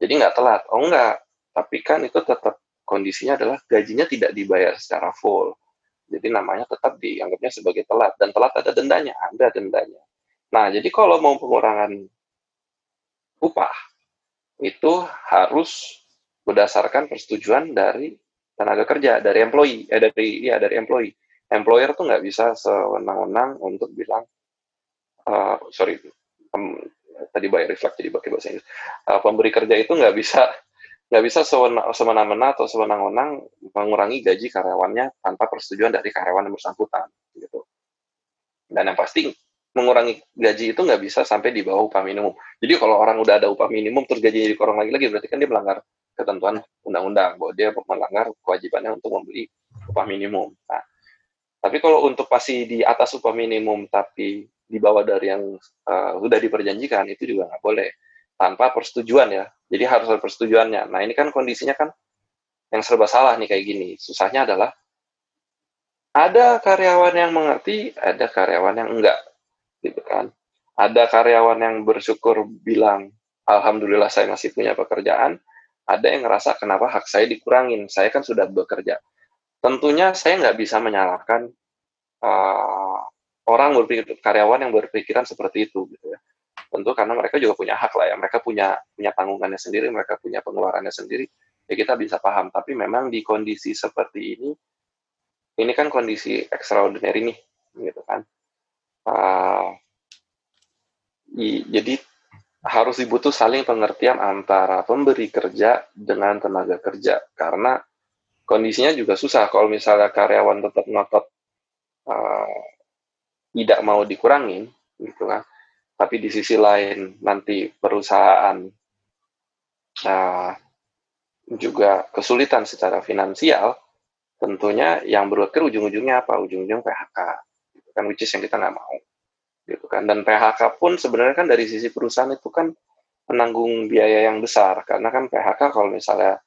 Jadi nggak telat. Oh enggak tapi kan itu tetap kondisinya adalah gajinya tidak dibayar secara full. Jadi namanya tetap dianggapnya sebagai telat. Dan telat ada dendanya, ada dendanya. Nah, jadi kalau mau pengurangan upah itu harus berdasarkan persetujuan dari tenaga kerja, dari employee, eh dari ya dari employee. Employer tuh nggak bisa sewenang-wenang untuk bilang, uh, sorry, um, tadi bayar reflect jadi pakai bahasa Inggris. Uh, pemberi kerja itu nggak bisa nggak bisa semena-mena atau sewenang-wenang mengurangi gaji karyawannya tanpa persetujuan dari karyawan yang bersangkutan gitu. Dan yang pasti mengurangi gaji itu nggak bisa sampai di bawah upah minimum. Jadi kalau orang udah ada upah minimum terus gajinya dikurang lagi lagi berarti kan dia melanggar ketentuan undang-undang bahwa dia melanggar kewajibannya untuk membeli upah minimum. Nah, tapi kalau untuk pasti di atas upah minimum tapi di bawah dari yang uh, sudah diperjanjikan itu juga nggak boleh tanpa persetujuan ya. Jadi harus ada persetujuannya. Nah ini kan kondisinya kan yang serba salah nih kayak gini. Susahnya adalah ada karyawan yang mengerti, ada karyawan yang enggak, gitu kan. Ada karyawan yang bersyukur bilang, alhamdulillah saya masih punya pekerjaan. Ada yang ngerasa kenapa hak saya dikurangin, saya kan sudah bekerja. Tentunya saya nggak bisa menyalahkan uh, orang berpikir karyawan yang berpikiran seperti itu, gitu ya. Tentu karena mereka juga punya hak lah ya. Mereka punya punya tanggungannya sendiri mereka punya pengeluarannya sendiri ya kita bisa paham. Tapi memang di kondisi seperti ini ini kan kondisi extraordinary nih gitu kan. Uh, i, jadi harus dibutuh saling pengertian antara pemberi kerja dengan tenaga kerja. Karena kondisinya juga susah kalau misalnya karyawan tetap ngotot uh, tidak mau dikurangin gitu kan tapi di sisi lain nanti perusahaan uh, juga kesulitan secara finansial, tentunya yang berpikir ujung-ujungnya apa? Ujung-ujung PHK, gitu kan, which is yang kita nggak mau, gitu kan. Dan PHK pun sebenarnya kan dari sisi perusahaan itu kan menanggung biaya yang besar, karena kan PHK kalau misalnya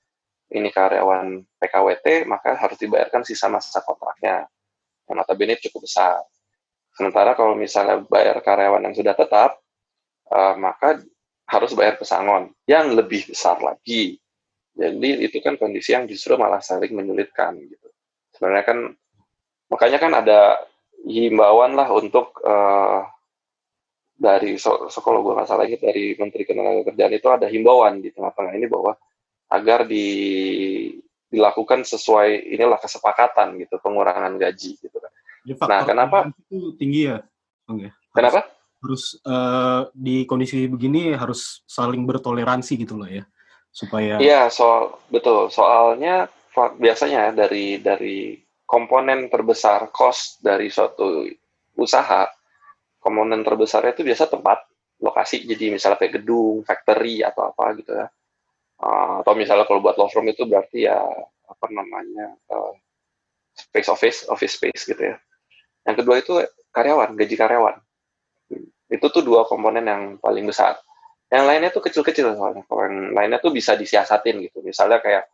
ini karyawan PKWT, maka harus dibayarkan sisa masa kontraknya, yang notabene cukup besar. Sementara kalau misalnya bayar karyawan yang sudah tetap, uh, maka harus bayar pesangon yang lebih besar lagi. Jadi itu kan kondisi yang justru malah saling menyulitkan gitu. Sebenarnya kan makanya kan ada himbauan lah untuk uh, dari so, so gue nggak salah lagi dari Menteri Ketenagakerjaan itu ada himbauan di tengah-tengah ini bahwa agar di dilakukan sesuai inilah kesepakatan gitu pengurangan gaji gitu kan. Jadi nah, kenapa itu tinggi ya, Bang ya? Kenapa? Harus uh, di kondisi begini harus saling bertoleransi gitu loh ya, supaya. Iya, soal betul. Soalnya biasanya dari dari komponen terbesar cost dari suatu usaha, komponen terbesarnya itu biasa tempat lokasi. Jadi misalnya kayak gedung, factory atau apa gitu ya. Uh, atau misalnya kalau buat law firm itu berarti ya apa namanya uh, space office, office space gitu ya. Yang kedua itu karyawan, gaji karyawan. Itu tuh dua komponen yang paling besar. Yang lainnya tuh kecil-kecil soalnya. Kalau yang lainnya tuh bisa disiasatin gitu. Misalnya kayak,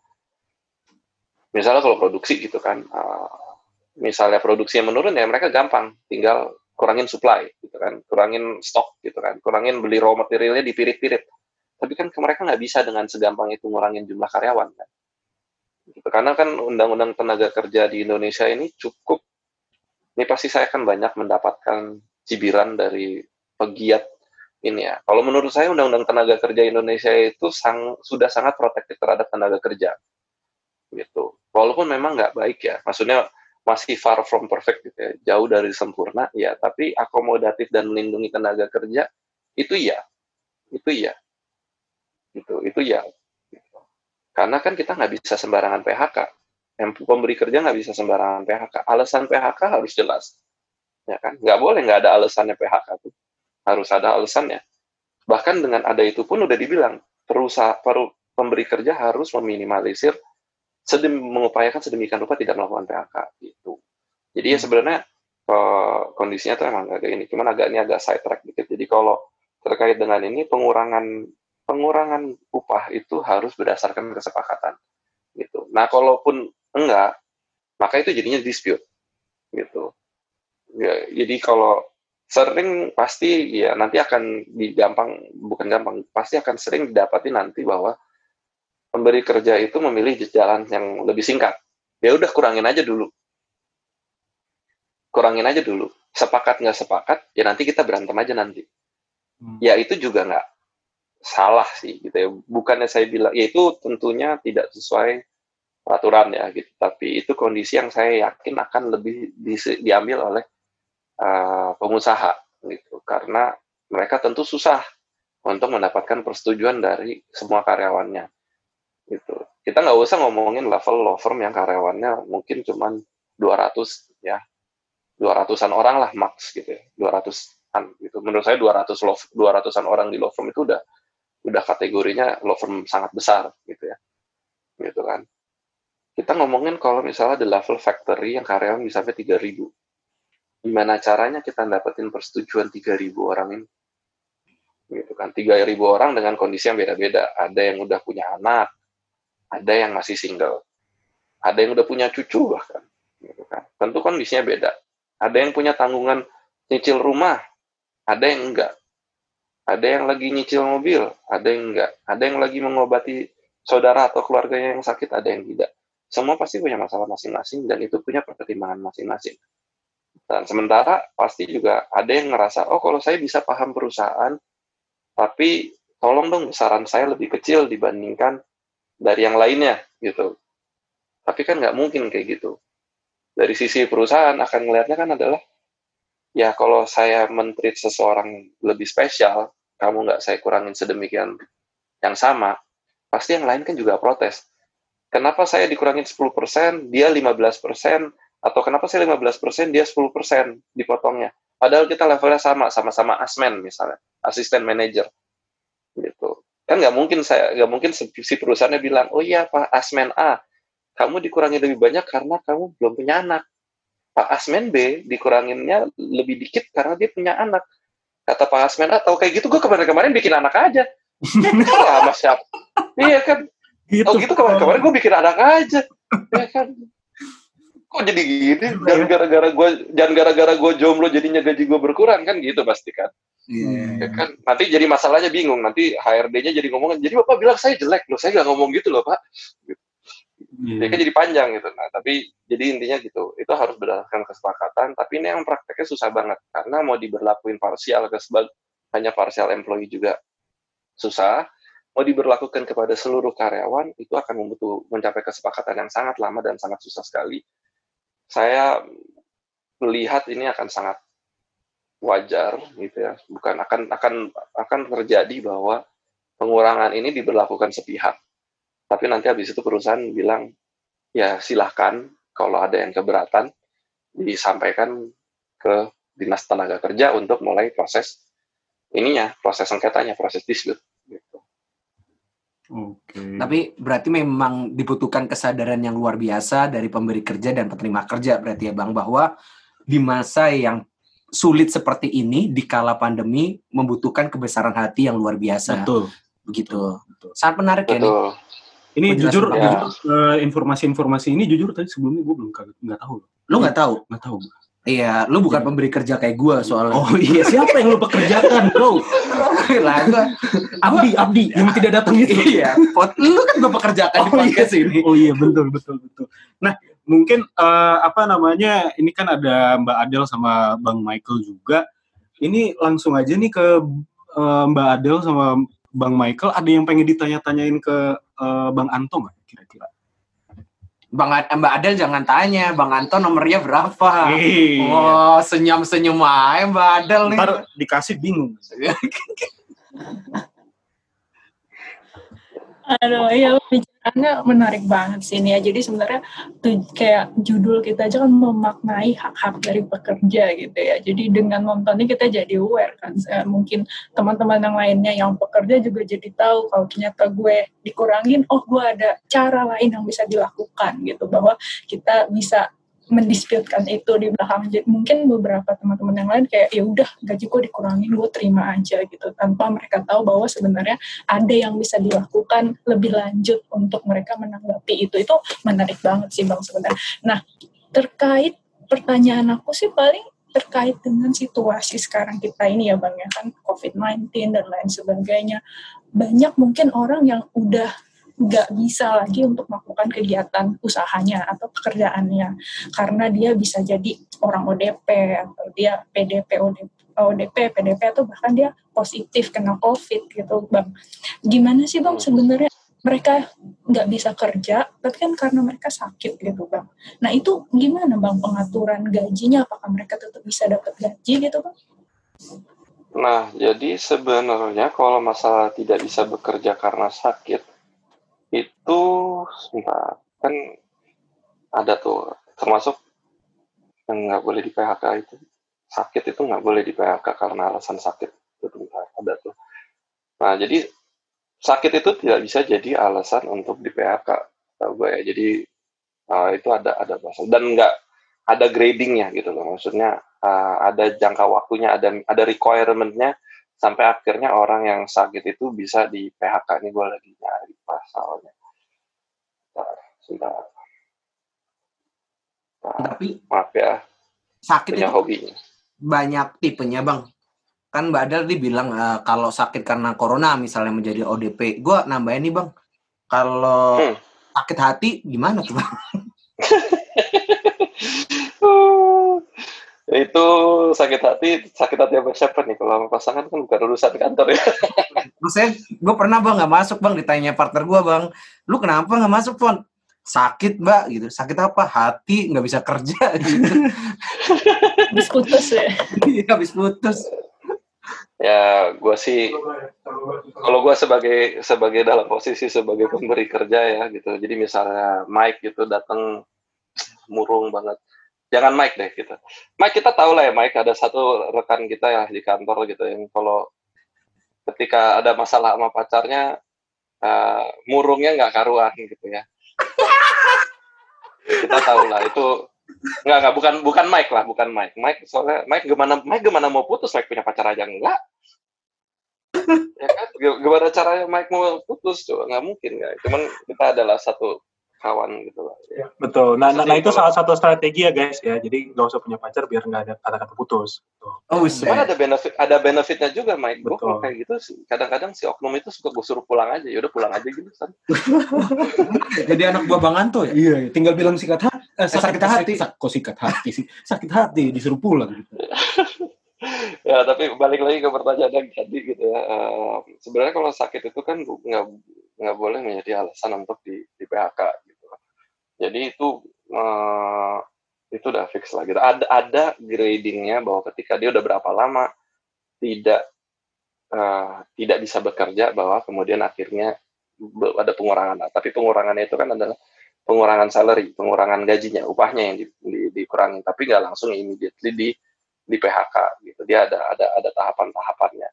misalnya kalau produksi gitu kan, uh, misalnya produksi yang menurun ya mereka gampang, tinggal kurangin supply gitu kan, kurangin stok gitu kan, kurangin beli raw materialnya dipirit-pirit. Tapi kan mereka nggak bisa dengan segampang itu ngurangin jumlah karyawan kan. Karena kan undang-undang tenaga kerja di Indonesia ini cukup, ini pasti saya akan banyak mendapatkan cibiran dari pegiat ini ya. Kalau menurut saya undang-undang tenaga kerja Indonesia itu sang, sudah sangat protektif terhadap tenaga kerja, gitu. Walaupun memang nggak baik ya, maksudnya masih far from perfect gitu ya, jauh dari sempurna ya. Tapi akomodatif dan melindungi tenaga kerja itu ya, itu ya, itu itu ya. Gitu. Karena kan kita nggak bisa sembarangan PHK. Pemberi kerja nggak bisa sembarangan PHK. Alasan PHK harus jelas, ya kan? Nggak boleh nggak ada alasannya PHK tuh harus ada alasannya. Bahkan dengan ada itu pun udah dibilang perusahaan peru, pemberi kerja harus meminimalisir sedem mengupayakan sedemikian rupa tidak melakukan PHK gitu. Jadi ya hmm. sebenarnya uh, kondisinya tuh emang agak ini, cuman agak ini agak side track dikit. Jadi kalau terkait dengan ini pengurangan pengurangan upah itu harus berdasarkan kesepakatan gitu. Nah, kalaupun enggak, maka itu jadinya dispute gitu. Ya, jadi kalau sering pasti ya nanti akan digampang bukan gampang pasti akan sering didapati nanti bahwa pemberi kerja itu memilih jalan yang lebih singkat ya udah kurangin aja dulu kurangin aja dulu sepakat nggak sepakat ya nanti kita berantem aja nanti hmm. ya itu juga nggak salah sih gitu ya. Bukannya saya bilang ya itu tentunya tidak sesuai peraturan ya gitu. Tapi itu kondisi yang saya yakin akan lebih di, diambil oleh uh, pengusaha gitu. Karena mereka tentu susah untuk mendapatkan persetujuan dari semua karyawannya gitu. Kita nggak usah ngomongin level law firm yang karyawannya mungkin cuma 200 ya. 200-an orang lah max gitu ya. 200-an gitu. Menurut saya 200 law 200-an orang di law firm itu udah udah kategorinya law firm sangat besar gitu ya. Gitu kan. Kita ngomongin kalau misalnya di level factory yang karyawan bisa sampai 3000 gimana caranya kita dapetin persetujuan 3.000 orang ini? Gitu kan. 3.000 orang dengan kondisi yang beda-beda. Ada yang udah punya anak ada yang masih single ada yang udah punya cucu bahkan gitu kan. Tentu kondisinya beda. Ada yang punya tanggungan nyicil rumah ada yang enggak ada yang lagi nyicil mobil ada yang enggak ada yang lagi mengobati saudara atau keluarganya yang sakit ada yang tidak semua pasti punya masalah masing-masing dan itu punya pertimbangan masing-masing dan sementara pasti juga ada yang ngerasa, oh kalau saya bisa paham perusahaan, tapi tolong dong besaran saya lebih kecil dibandingkan dari yang lainnya gitu. Tapi kan nggak mungkin kayak gitu. Dari sisi perusahaan akan melihatnya kan adalah, ya kalau saya menteri seseorang lebih spesial, kamu nggak saya kurangin sedemikian yang sama, pasti yang lain kan juga protes. Kenapa saya dikurangin 10%, dia 15%, atau kenapa sih 15% dia 10% dipotongnya? Padahal kita levelnya sama, sama-sama asmen misalnya, asisten manager. Gitu. Kan nggak mungkin saya, nggak mungkin si perusahaannya bilang, oh iya Pak Asmen A, kamu dikurangi lebih banyak karena kamu belum punya anak. Pak Asmen B dikuranginnya lebih dikit karena dia punya anak. Kata Pak Asmen A, tahu kayak gitu gue kemarin-kemarin bikin anak aja. Wah, Mas siap. Iya kan. Gitu. Oh gitu kemarin-kemarin gue bikin anak aja. Ya kan kok jadi gini jangan gara-gara gue jangan gara-gara gue jomblo jadinya gaji gue berkurang kan gitu pasti kan yeah. ya kan nanti jadi masalahnya bingung nanti HRD-nya jadi ngomong jadi bapak bilang saya jelek loh saya nggak ngomong gitu loh pak gitu. Yeah. ya kan jadi panjang gitu. Nah tapi jadi intinya gitu itu harus berdasarkan kesepakatan tapi ini yang prakteknya susah banget karena mau diberlakuin parsial ke sebagai hanya parsial employee juga susah. Mau diberlakukan kepada seluruh karyawan itu akan membutuh mencapai kesepakatan yang sangat lama dan sangat susah sekali. Saya melihat ini akan sangat wajar gitu ya. Bukan akan akan akan terjadi bahwa pengurangan ini diberlakukan sepihak tapi nanti habis itu perusahaan bilang ya silahkan kalau ada yang keberatan disampaikan ke dinas tenaga kerja untuk mulai proses ininya, proses sengketanya, proses dispute. Gitu. Oke. Tapi berarti memang dibutuhkan kesadaran yang luar biasa dari pemberi kerja dan penerima kerja berarti ya Bang bahwa di masa yang sulit seperti ini di kala pandemi membutuhkan kebesaran hati yang luar biasa. Betul. Begitu. Betul. Sangat menarik ya nih. Ini jujur, Bang. jujur eh, informasi-informasi ini jujur tadi sebelumnya gue belum nggak tahu. Lu nggak tahu? Nggak tahu. Iya, lu bukan pemberi kerja kayak gua soalnya. Oh iya, siapa yang lu pekerjakan, bro? lah gua Abdi, Abdi yang tidak datang itu. iya, pot lu kan gua pekerjakan di Oh, iya. podcast ini. Oh iya, betul, betul, betul. Nah, mungkin eh, apa namanya? Ini kan ada Mbak Adel sama Bang Michael juga. Ini langsung aja nih ke eh, Mbak Adel sama Bang Michael. Ada yang pengen ditanya-tanyain ke eh, Bang Anto nggak kira-kira? Bang Mbak Adel jangan tanya, Bang Anton nomornya berapa? Iya. Oh, senyum-senyum aja Mbak Adel nih. Ntar dikasih bingung. Aduh, iya bicaranya menarik banget sih ini ya. Jadi sebenarnya tuh kayak judul kita aja kan memaknai hak-hak dari pekerja gitu ya. Jadi dengan nontonnya kita jadi aware kan. Eh, Mungkin teman-teman yang lainnya yang pekerja juga jadi tahu kalau ternyata gue dikurangin, oh gue ada cara lain yang bisa dilakukan gitu. Bahwa kita bisa mendisputekan itu di belakang. Jadi mungkin beberapa teman-teman yang lain kayak ya udah gaji gue dikurangin gue terima aja gitu tanpa mereka tahu bahwa sebenarnya ada yang bisa dilakukan lebih lanjut untuk mereka menanggapi itu. Itu menarik banget sih bang sebenarnya. Nah terkait pertanyaan aku sih paling terkait dengan situasi sekarang kita ini ya bang ya kan COVID-19 dan lain sebagainya. Banyak mungkin orang yang udah nggak bisa lagi untuk melakukan kegiatan usahanya atau pekerjaannya karena dia bisa jadi orang ODP atau dia PDP ODP, ODP PDP atau bahkan dia positif kena COVID gitu bang. Gimana sih bang sebenarnya? Mereka nggak bisa kerja tapi kan karena mereka sakit gitu bang. Nah itu gimana bang pengaturan gajinya? Apakah mereka tetap bisa dapat gaji gitu bang? Nah, jadi sebenarnya kalau masalah tidak bisa bekerja karena sakit, itu kan ada tuh, termasuk yang nggak boleh di PHK itu. Sakit itu nggak boleh di PHK karena alasan sakit. Itu ada tuh. Nah, jadi sakit itu tidak bisa jadi alasan untuk di PHK. Gue ya. Jadi uh, itu ada ada bahasa dan nggak ada gradingnya gitu loh. Maksudnya uh, ada jangka waktunya, ada ada requirement-nya sampai akhirnya orang yang sakit itu bisa di PHK. Ini gue lagi nyari pasalnya. Sebentar. Nah, Tapi maaf ya, sakit punya itu hobinya. banyak tipenya bang. Kan Mbak Adel bilang eh, kalau sakit karena corona misalnya menjadi ODP. Gue nambahin nih bang, kalau Hmm. sakit hati gimana tuh bang? itu sakit hati, sakit hati sama siapa nih? Kalau pasangan kan bukan urusan kantor ya. Maksudnya gue pernah bang nggak masuk bang ditanya partner gue bang, lu kenapa nggak masuk pon? Sakit mbak gitu, sakit apa? Hati nggak bisa kerja gitu. habis putus ya Iya, habis putus. ya, gue sih kalau gue sebagai sebagai dalam posisi sebagai pemberi kerja ya gitu. Jadi misalnya Mike gitu datang murung banget. Jangan Mike deh gitu. Mike kita tahu lah ya Mike ada satu rekan kita ya di kantor gitu yang kalau ketika ada masalah sama pacarnya eh, murungnya nggak karuan gitu ya. kita tahu lah itu nggak nggak bukan bukan Mike lah bukan Mike. Mike soalnya Mike gimana Mike gimana mau putus Mike punya pacar aja enggak ya kan? Gimana caranya Mike mau putus? Coba nggak mungkin nggak. Cuman kita adalah satu kawan gitu lah ya. Betul. Nah, nah, nah, itu salah satu strategi ya guys ya. Jadi nggak usah punya pacar biar nggak ada kata-kata putus. Tuh. Oh, cuman buset. ada benefit ada benefitnya juga Mike gue kalau kayak gitu kadang-kadang si oknum itu suka gue suruh pulang aja yaudah pulang aja gitu kan Jadi anak buah Bang Anto ya? Iya, tinggal bilang sikat hati. Eh, sakit hati. Sak- kok sikat hati sih? Sakit hati disuruh pulang gitu. ya tapi balik lagi ke pertanyaan yang tadi gitu ya Eh, sebenarnya kalau sakit itu kan nggak nggak boleh menjadi alasan untuk di, di PHK jadi itu eh, itu udah fix lah gitu ada ada gradingnya bahwa ketika dia udah berapa lama tidak eh, tidak bisa bekerja bahwa kemudian akhirnya ada pengurangan Nah, tapi pengurangannya itu kan adalah pengurangan salary, pengurangan gajinya, upahnya yang di, di, dikurangi, tapi nggak langsung immediately di di PHK gitu. Dia ada ada ada tahapan-tahapannya.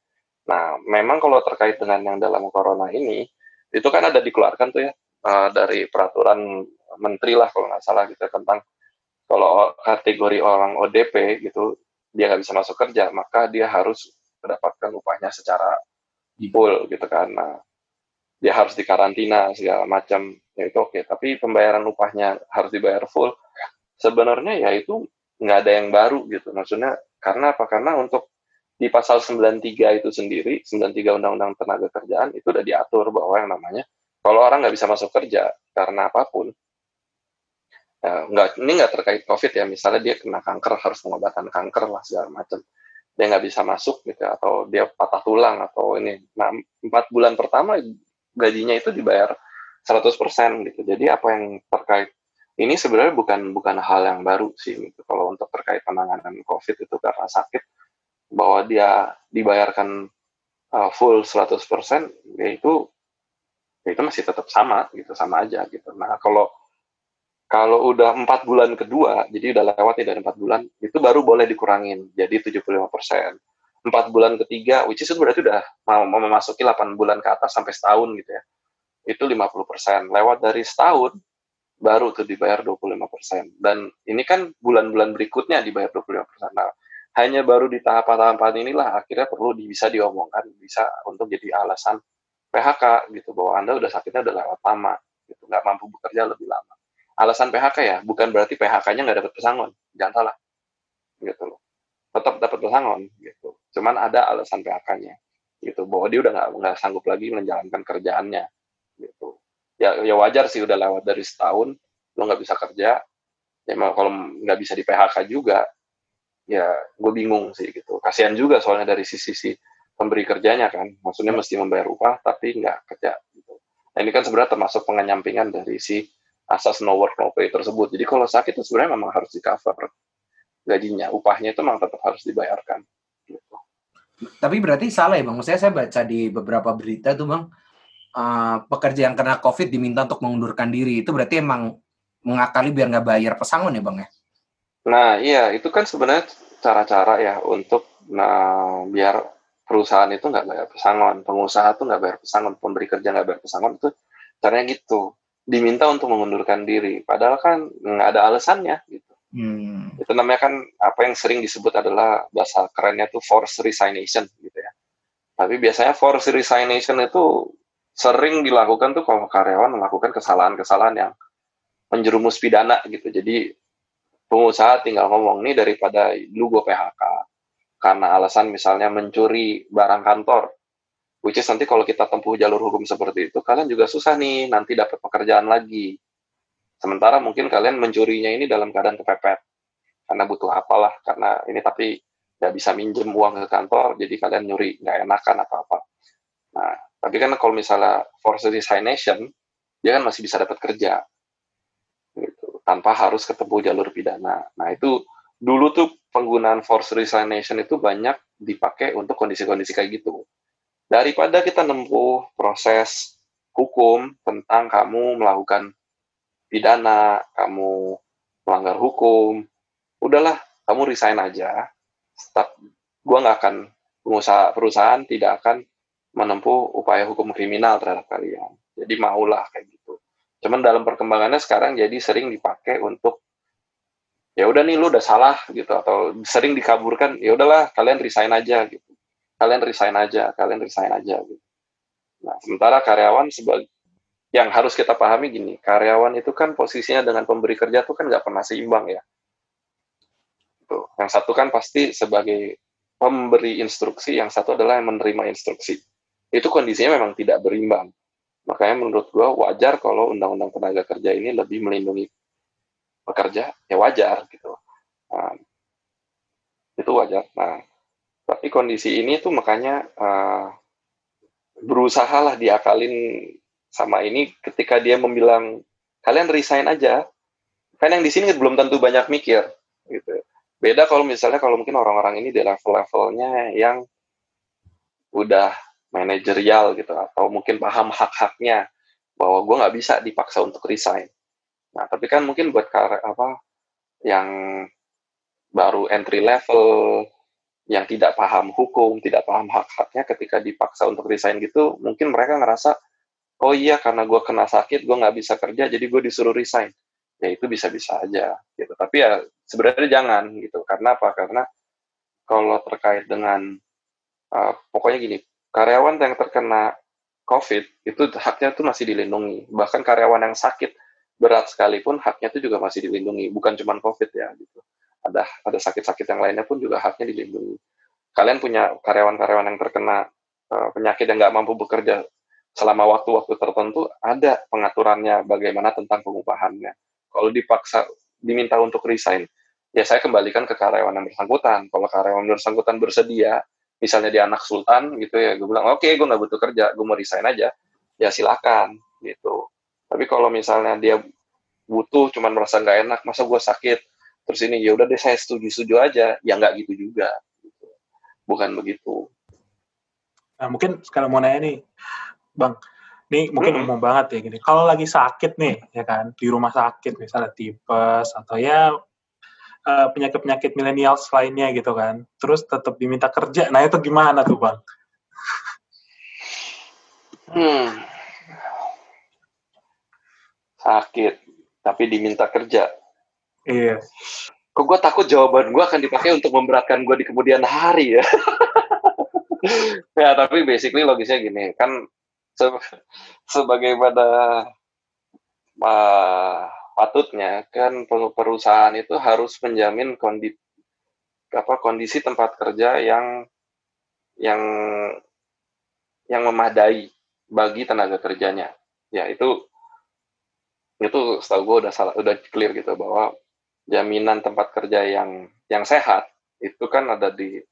Nah, memang kalau terkait dengan yang dalam corona ini, itu kan ada dikeluarkan tuh ya uh, dari peraturan menteri lah kalau nggak salah gitu tentang kalau kategori orang ODP gitu dia nggak bisa masuk kerja, maka dia harus mendapatkan upahnya secara full gitu kan. Nah, dia harus dikarantina segala macam. Ya itu oke tapi pembayaran upahnya harus dibayar full. Sebenarnya ya itu nggak ada yang baru gitu. Maksudnya karena apa? Karena untuk di pasal 93 itu sendiri 93 Undang-Undang Tenaga Kerjaan itu udah diatur bahwa yang namanya kalau orang nggak bisa masuk kerja karena apa pun ya, nggak ini nggak terkait COVID ya misalnya dia kena kanker harus pengobatan kanker lah segala macam dia nggak bisa masuk gitu atau dia patah tulang atau ini nah empat bulan pertama gajinya itu dibayar 100% gitu. Jadi apa yang terkait ini sebenarnya bukan bukan hal yang baru sih gitu. Kalau untuk terkait penanganan COVID itu karena sakit bahwa dia dibayarkan uh, full 100% ya itu ya itu masih tetap sama gitu sama aja gitu. Nah kalau kalau udah empat bulan kedua, jadi udah lewat dari empat bulan, itu baru boleh dikurangin, jadi 75 persen. Empat bulan ketiga, which is itu berarti udah mau, memasuki 8 bulan ke atas sampai setahun gitu ya itu 50%. Lewat dari setahun, baru tuh dibayar 25%. Dan ini kan bulan-bulan berikutnya dibayar 25%. Nah, hanya baru di tahapan-tahapan inilah akhirnya perlu bisa diomongkan, bisa untuk jadi alasan PHK gitu, bahwa Anda udah sakitnya udah lewat lama, gitu, nggak mampu bekerja lebih lama. Alasan PHK ya, bukan berarti PHK-nya nggak dapat pesangon, jangan salah, gitu loh. Tetap dapat pesangon, gitu. Cuman ada alasan PHK-nya, gitu, bahwa dia udah nggak sanggup lagi menjalankan kerjaannya, gitu. Ya ya wajar sih udah lewat dari setahun lo nggak bisa kerja. Ya kalau nggak bisa di PHK juga ya gue bingung sih gitu. Kasihan juga soalnya dari sisi si pemberi kerjanya kan. Maksudnya mesti membayar upah tapi nggak kerja gitu. Nah ini kan sebenarnya termasuk pengenyampingan dari si asas no work no pay tersebut. Jadi kalau sakit itu sebenarnya memang harus di cover gajinya. Upahnya itu memang tetap harus dibayarkan gitu. tapi berarti salah ya bang. Maksudnya saya baca di beberapa berita tuh bang uh, pekerja yang kena COVID diminta untuk mengundurkan diri, itu berarti emang mengakali biar nggak bayar pesangon ya bang ya? Nah iya, itu kan sebenarnya cara-cara ya untuk nah biar perusahaan itu nggak bayar pesangon, pengusaha tuh nggak bayar pesangon, pemberi kerja nggak bayar pesangon itu caranya gitu, diminta untuk mengundurkan diri, padahal kan nggak ada alasannya gitu. Hmm. Itu namanya kan apa yang sering disebut adalah bahasa kerennya tuh force resignation gitu ya. Tapi biasanya force resignation itu sering dilakukan tuh kalau karyawan melakukan kesalahan-kesalahan yang menjerumus pidana gitu. Jadi pengusaha tinggal ngomong nih daripada lu gue PHK karena alasan misalnya mencuri barang kantor. Which is nanti kalau kita tempuh jalur hukum seperti itu, kalian juga susah nih nanti dapat pekerjaan lagi. Sementara mungkin kalian mencurinya ini dalam keadaan kepepet. Karena butuh apalah, karena ini tapi nggak bisa minjem uang ke kantor, jadi kalian nyuri, nggak enakan atau apa. Nah, tapi kan kalau misalnya forced resignation, dia kan masih bisa dapat kerja, gitu, tanpa harus ketemu jalur pidana. Nah itu dulu tuh penggunaan forced resignation itu banyak dipakai untuk kondisi-kondisi kayak gitu. Daripada kita nempuh proses hukum tentang kamu melakukan pidana, kamu melanggar hukum, udahlah kamu resign aja. Stop. Gua nggak akan pengusaha perusahaan tidak akan menempuh upaya hukum kriminal terhadap kalian. Jadi maulah kayak gitu. Cuman dalam perkembangannya sekarang jadi sering dipakai untuk ya udah nih lu udah salah gitu atau sering dikaburkan ya udahlah kalian resign aja gitu. Kalian resign aja, kalian resign aja gitu. Nah, sementara karyawan sebagai yang harus kita pahami gini, karyawan itu kan posisinya dengan pemberi kerja tuh kan nggak pernah seimbang ya. Tuh. Yang satu kan pasti sebagai pemberi instruksi, yang satu adalah yang menerima instruksi itu kondisinya memang tidak berimbang. Makanya menurut gue wajar kalau undang-undang tenaga kerja ini lebih melindungi pekerja, ya wajar gitu. Nah, itu wajar. Nah, tapi kondisi ini tuh makanya uh, berusaha lah diakalin sama ini ketika dia membilang kalian resign aja. Kan yang di sini belum tentu banyak mikir gitu. Beda kalau misalnya kalau mungkin orang-orang ini di level-levelnya yang udah manajerial gitu atau mungkin paham hak-haknya bahwa gue nggak bisa dipaksa untuk resign Nah, tapi kan mungkin buat kar apa yang baru entry level, yang tidak paham hukum, tidak paham hak-haknya ketika dipaksa untuk resign gitu, mungkin mereka ngerasa, oh iya karena gue kena sakit, gue nggak bisa kerja, jadi gue disuruh resign. Ya itu bisa-bisa aja gitu. Tapi ya sebenarnya jangan gitu. Karena apa? Karena kalau terkait dengan uh, pokoknya gini, karyawan yang terkena COVID itu haknya tuh masih dilindungi. Bahkan karyawan yang sakit berat sekalipun haknya itu juga masih dilindungi. Bukan cuma COVID ya gitu. Ada ada sakit-sakit yang lainnya pun juga haknya dilindungi. Kalian punya karyawan-karyawan yang terkena uh, penyakit yang nggak mampu bekerja selama waktu-waktu tertentu, ada pengaturannya bagaimana tentang pengupahannya. Kalau dipaksa diminta untuk resign, ya saya kembalikan ke karyawan yang bersangkutan. Kalau karyawan bersangkutan bersedia, misalnya dia anak sultan gitu ya, gue bilang oke okay, gue nggak butuh kerja, gue mau resign aja, ya silakan gitu. Tapi kalau misalnya dia butuh, cuman merasa nggak enak, masa gue sakit, terus ini ya udah deh saya setuju setuju aja, ya nggak gitu juga, gitu. bukan begitu. Nah mungkin sekarang mau nanya nih, bang, nih mungkin hmm. umum banget ya gini. Kalau lagi sakit nih, ya kan, di rumah sakit misalnya tipes atau ya uh, penyakit-penyakit milenial lainnya gitu kan, terus tetap diminta kerja, nah itu gimana tuh bang? Hmm. Sakit, tapi diminta kerja. Iya. Kok gue takut jawaban gue akan dipakai untuk memberatkan gue di kemudian hari ya. ya tapi basically logisnya gini, kan se sebagaimana uh, patutnya kan perusahaan itu harus menjamin kondisi apa kondisi tempat kerja yang yang yang memadai bagi tenaga kerjanya ya itu itu setahu gue udah salah udah clear gitu bahwa jaminan tempat kerja yang yang sehat itu kan ada di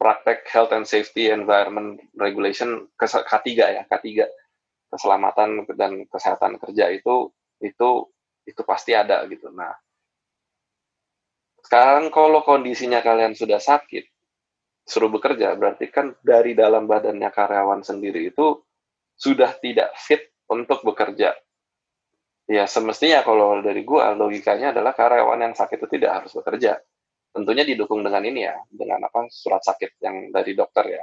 praktek health and safety environment regulation K3 ya K3 keselamatan dan kesehatan kerja itu itu itu pasti ada gitu. Nah, sekarang kalau kondisinya kalian sudah sakit, suruh bekerja, berarti kan dari dalam badannya karyawan sendiri itu sudah tidak fit untuk bekerja. Ya semestinya kalau dari gua logikanya adalah karyawan yang sakit itu tidak harus bekerja tentunya didukung dengan ini ya, dengan apa surat sakit yang dari dokter ya,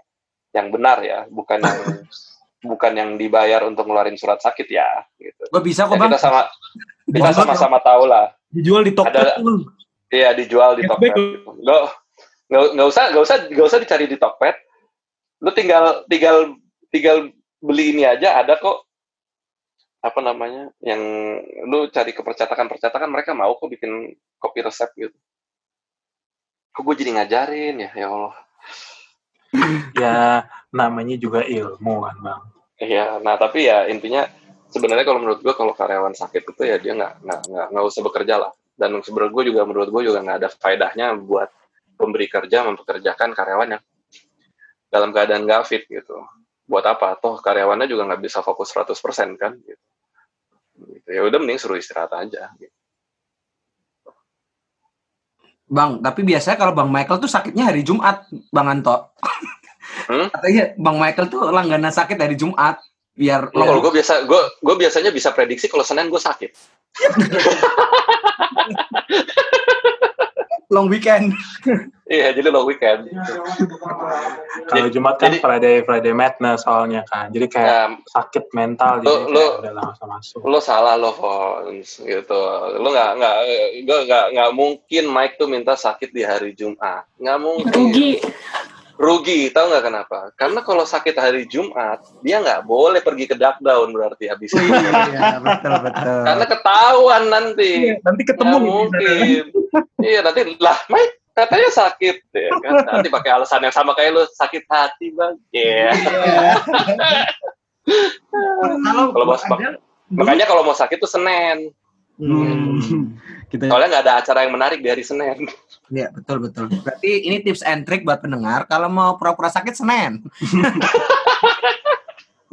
yang benar ya, bukan yang bukan yang dibayar untuk ngeluarin surat sakit ya. Gitu. Gue bisa kok ya, bang. Kita sama kita sama-sama tahu lah. Dijual di Tokped. Ada, iya dijual di Tokped. Gitu. Nggak nggak usah nggak usah nggak usah dicari di Tokped. Lu tinggal tinggal tinggal beli ini aja ada kok apa namanya yang lu cari ke percetakan percetakan mereka mau kok bikin kopi resep gitu. Kok gue jadi ngajarin ya? Ya Allah. Ya namanya juga ilmu kan bang. Iya nah tapi ya intinya sebenarnya kalau menurut gue kalau karyawan sakit itu ya dia nggak nggak nggak usah bekerja lah. Dan sebenarnya gue juga menurut gue juga nggak ada faedahnya buat pemberi kerja mempekerjakan karyawannya dalam keadaan nggak fit gitu. Buat apa? Toh karyawannya juga nggak bisa fokus 100% kan gitu. Gitu. ya udah mending suruh istirahat aja gitu. Bang, tapi biasanya kalau Bang Michael tuh sakitnya hari Jumat, Bang Anto. Hmm? Katanya Bang Michael tuh langganan sakit hari Jumat. Biar oh, kalau gue biasa gue gue biasanya bisa prediksi kalau Senin gue sakit. long weekend. iya, jadi long weekend. Kalau Jumat kan jadi, Friday Friday madness soalnya kan. Jadi kayak ya, sakit mental lo, jadi lo, udah langsung masuk. Lo salah lo, Fons, gitu. Lo nggak nggak gue nggak nggak mungkin Mike tuh minta sakit di hari Jumat. Nggak mungkin. Rugi. Rugi, tahu nggak kenapa? Karena kalau sakit hari Jumat, dia nggak boleh pergi ke dark down berarti habis itu. Iya, betul betul. Karena ketahuan nanti. Iya, nanti ketemu. Nggak mungkin. iya, nanti lah, Mike katanya sakit ya kan. Nanti pakai alasan yang sama kayak lu sakit hati bang. Iya. Yeah. kalau mau makanya kalau mau sakit tuh Senin. Hmm. Kita... Soalnya nggak ada acara yang menarik dari Senin. Iya betul betul. Berarti ini tips and trick buat pendengar kalau mau pura-pura sakit Senin.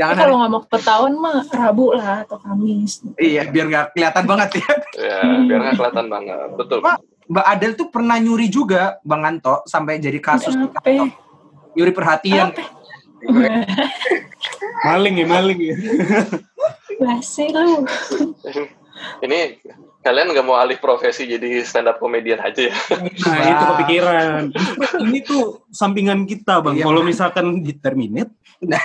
Jangan kalau nggak mau ketahuan mah Rabu lah atau Kamis. Iya biar nggak kelihatan banget ya. Iya biar nggak kelihatan banget betul. Mbak, Mbak Adel tuh pernah nyuri juga Bang Anto sampai jadi kasus. Nyuri perhatian. maling ya maling ya. Basi lu. ini kalian nggak mau alih profesi jadi stand up comedian aja ya? Nah, itu kepikiran. Ini tuh sampingan kita, Bang. Iya, Kalau misalkan di terminate, Nah.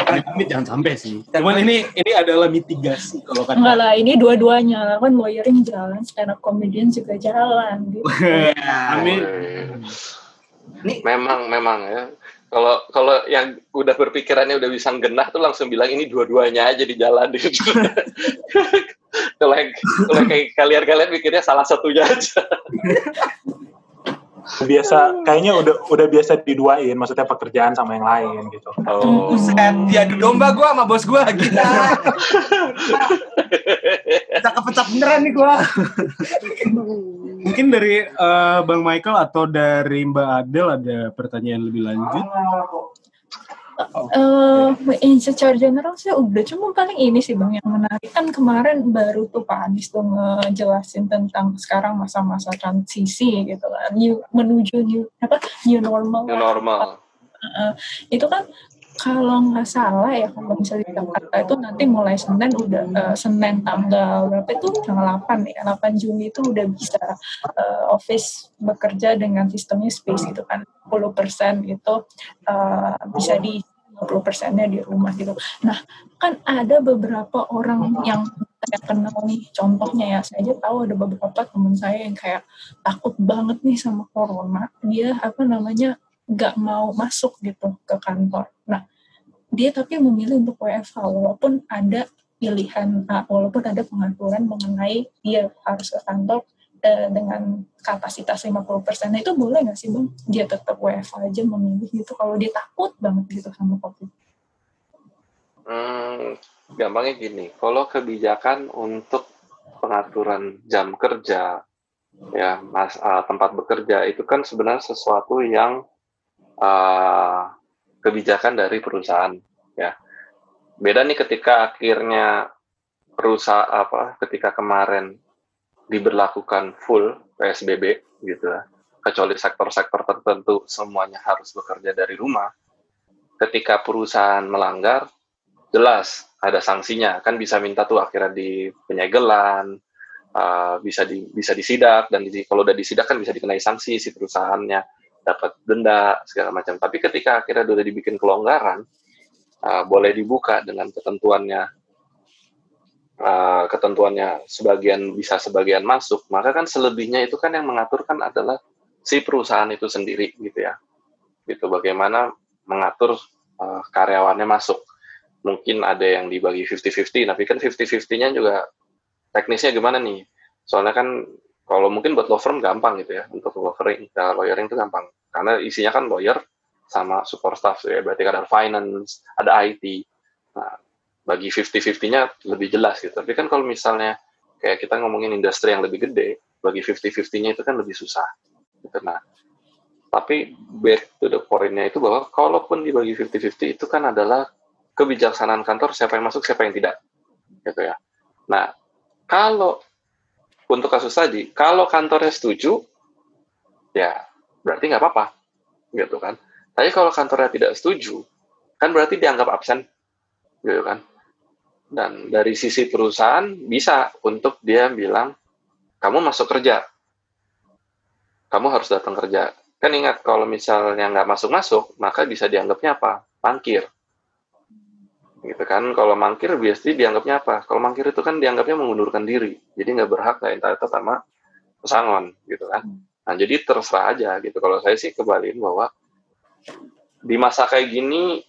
terminate jangan sampai sih. Cuman ini ini adalah mitigasi kalau kata. Enggak lah, ini dua-duanya. Kan lawyering jalan, stand up comedian juga jalan. Gitu. Amin. Ini- Memang, memang ya. Kalau kalau yang udah berpikirannya udah bisa genah tuh langsung bilang ini dua-duanya aja di jalan gitu. kalau yang kalau kayak kalian-kalian mikirnya salah satunya aja. biasa kayaknya udah udah biasa diduain maksudnya pekerjaan sama yang lain gitu Oh. Buset, diadu domba gue sama bos gue gila. Cakep-cakep beneran nih gue. Mungkin dari eh, Bang Michael atau dari Mbak Adel ada pertanyaan lebih lanjut. Eh, in secara general sih udah. Cuma paling ini sih bang yang menarik. Kan kemarin baru tuh Pak Anies tuh ngejelasin tentang sekarang masa-masa transisi gitu kan. New, menuju new apa new normal New normal. Eh, itu kan kalau nggak salah ya kalau misalnya di Jakarta itu nanti mulai Senin udah eh, Senin tanggal berapa itu? Tanggal 8 ya. 8 Juni itu udah bisa eh, office bekerja dengan sistemnya space gitu kan. 10% itu eh, bisa di 50 persennya di rumah gitu. Nah kan ada beberapa orang yang saya kenal nih contohnya ya saya aja tahu ada beberapa teman saya yang kayak takut banget nih sama corona dia apa namanya nggak mau masuk gitu ke kantor. Nah, dia tapi memilih untuk WFH walaupun ada pilihan, walaupun ada pengaturan mengenai dia harus ke kantor eh, dengan kapasitas 50%. Nah, itu boleh nggak sih Bang? Dia tetap WFH aja memilih gitu kalau dia takut banget gitu sama COVID. Hmm, gampangnya gini, kalau kebijakan untuk pengaturan jam kerja, ya, mas, uh, tempat bekerja itu kan sebenarnya sesuatu yang uh, kebijakan dari perusahaan, ya. Beda nih ketika akhirnya perusahaan apa, ketika kemarin diberlakukan full PSBB gitu ya, kecuali sektor-sektor tertentu semuanya harus bekerja dari rumah. Ketika perusahaan melanggar, jelas ada sanksinya. Kan bisa minta tuh akhirnya di penyegelan uh, bisa di bisa disidak dan di, kalau udah disidak kan bisa dikenai sanksi si perusahaannya dapat denda segala macam. Tapi ketika akhirnya udah dibikin kelonggaran uh, boleh dibuka dengan ketentuannya uh, ketentuannya sebagian bisa sebagian masuk maka kan selebihnya itu kan yang mengatur kan adalah si perusahaan itu sendiri gitu ya gitu bagaimana mengatur uh, karyawannya masuk mungkin ada yang dibagi 50-50, tapi kan 50-50-nya juga teknisnya gimana nih? Soalnya kan kalau mungkin buat law firm gampang gitu ya, untuk lawyering, uh, lawyering itu gampang. Karena isinya kan lawyer sama support staff ya, berarti kan ada finance, ada IT. Nah, bagi 50-50-nya lebih jelas gitu. Tapi kan kalau misalnya kayak kita ngomongin industri yang lebih gede, bagi 50-50-nya itu kan lebih susah. Gitu. Nah, tapi back to the point-nya itu bahwa kalaupun dibagi 50-50 itu kan adalah kebijaksanaan kantor siapa yang masuk siapa yang tidak gitu ya nah kalau untuk kasus tadi kalau kantornya setuju ya berarti nggak apa-apa gitu kan tapi kalau kantornya tidak setuju kan berarti dianggap absen gitu kan dan dari sisi perusahaan bisa untuk dia bilang kamu masuk kerja. Kamu harus datang kerja. Kan ingat kalau misalnya nggak masuk-masuk maka bisa dianggapnya apa? Mangkir. Gitu kan? Kalau mangkir biasanya dianggapnya apa? Kalau mangkir itu kan dianggapnya mengundurkan diri. Jadi nggak berhak nggak entitled sama pesangon gitu kan? Nah jadi terserah aja gitu. Kalau saya sih kebalikin bahwa di masa kayak gini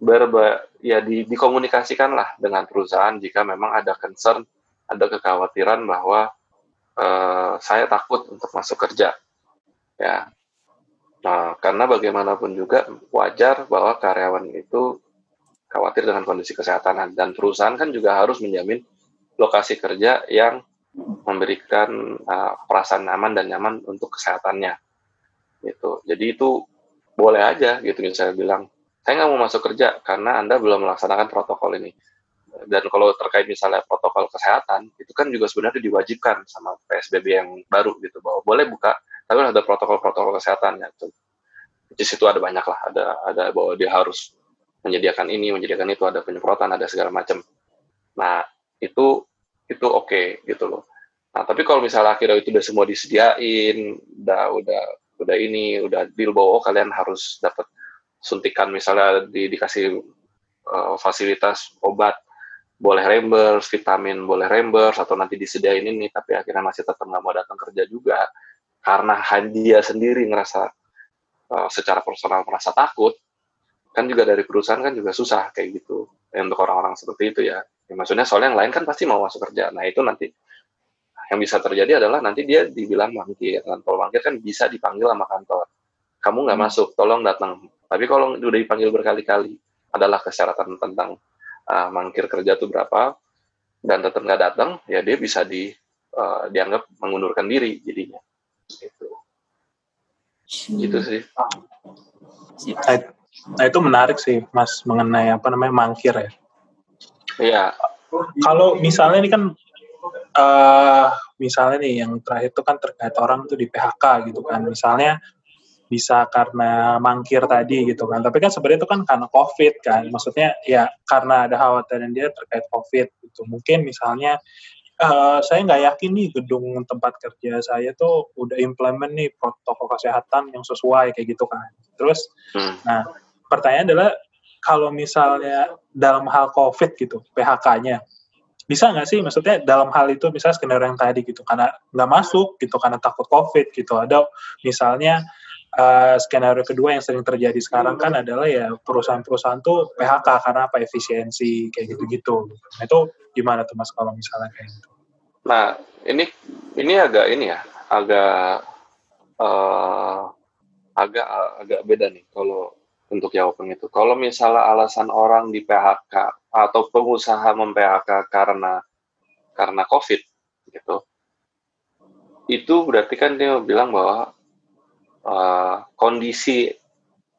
berba ya di, dikomunikasikan lah dengan perusahaan jika memang ada concern ada kekhawatiran bahwa eh, saya takut untuk masuk kerja. Ya. Nah karena bagaimanapun juga wajar bahwa karyawan itu khawatir dengan kondisi kesehatan dan perusahaan kan juga harus menjamin lokasi kerja yang memberikan uh, perasaan aman dan nyaman untuk kesehatannya. Gitu. Jadi itu boleh aja gitu saya bilang saya nggak mau masuk kerja karena anda belum melaksanakan protokol ini dan kalau terkait misalnya protokol kesehatan itu kan juga sebenarnya diwajibkan sama PSBB yang baru gitu bahwa boleh buka tapi ada protokol-protokol kesehatannya tuh di situ ada banyak lah ada ada bahwa dia harus menyediakan ini, menyediakan itu, ada penyemprotan, ada segala macam. Nah, itu itu oke okay, gitu loh. Nah, tapi kalau misalnya akhirnya itu udah semua disediain, udah udah udah ini, udah deal bahwa oh, kalian harus dapat suntikan misalnya di, dikasih uh, fasilitas obat boleh reimburse, vitamin boleh reimburse atau nanti disediain ini, tapi akhirnya masih tetap nggak mau datang kerja juga karena dia sendiri ngerasa uh, secara personal merasa takut, kan juga dari perusahaan kan juga susah kayak gitu. Ya, untuk orang-orang seperti itu ya. ya. Maksudnya soalnya yang lain kan pasti mau masuk kerja. Nah itu nanti yang bisa terjadi adalah nanti dia dibilang mangkir. Dan kalau mangkir kan bisa dipanggil sama kantor. Kamu nggak hmm. masuk, tolong datang. Tapi kalau udah dipanggil berkali-kali, adalah kesyaratan tentang uh, mangkir kerja itu berapa dan tetap nggak datang ya dia bisa di uh, dianggap mengundurkan diri jadinya. Gitu. Gitu sih. Nah, nah itu menarik sih mas mengenai apa namanya mangkir ya. Iya. Kalau misalnya ini kan uh, misalnya nih yang terakhir itu kan terkait orang tuh di PHK gitu kan. Misalnya bisa karena mangkir tadi gitu kan. Tapi kan sebenarnya itu kan karena COVID kan. Maksudnya ya karena ada khawatiran dia terkait COVID gitu. Mungkin misalnya uh, saya nggak yakin nih gedung tempat kerja saya tuh udah implement nih protokol kesehatan yang sesuai kayak gitu kan. Terus, hmm. nah pertanyaan adalah kalau misalnya dalam hal COVID gitu, PHK-nya, bisa nggak sih maksudnya dalam hal itu misalnya skenario yang tadi gitu karena nggak masuk gitu karena takut covid gitu ada misalnya uh, skenario kedua yang sering terjadi sekarang kan adalah ya perusahaan-perusahaan tuh PHK karena apa efisiensi kayak gitu-gitu. Nah, itu gimana tuh Mas kalau misalnya kayak gitu? Nah, ini ini agak ini ya, agak uh, agak agak beda nih kalau untuk jawaban itu. Kalau misalnya alasan orang di PHK atau pengusaha mem-PHK karena karena COVID gitu, itu berarti kan dia bilang bahwa uh, kondisi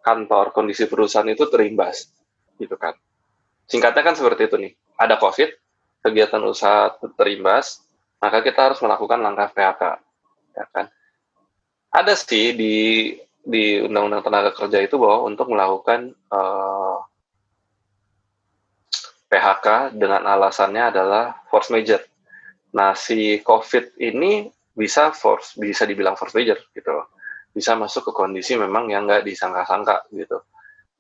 kantor, kondisi perusahaan itu terimbas, gitu kan. Singkatnya kan seperti itu nih, ada COVID, kegiatan usaha terimbas, maka kita harus melakukan langkah PHK, ya kan. Ada sih di di Undang-Undang Tenaga Kerja itu bahwa untuk melakukan uh, eh, PHK dengan alasannya adalah force major. Nah, si COVID ini bisa force, bisa dibilang force major gitu loh bisa masuk ke kondisi memang yang nggak disangka-sangka gitu.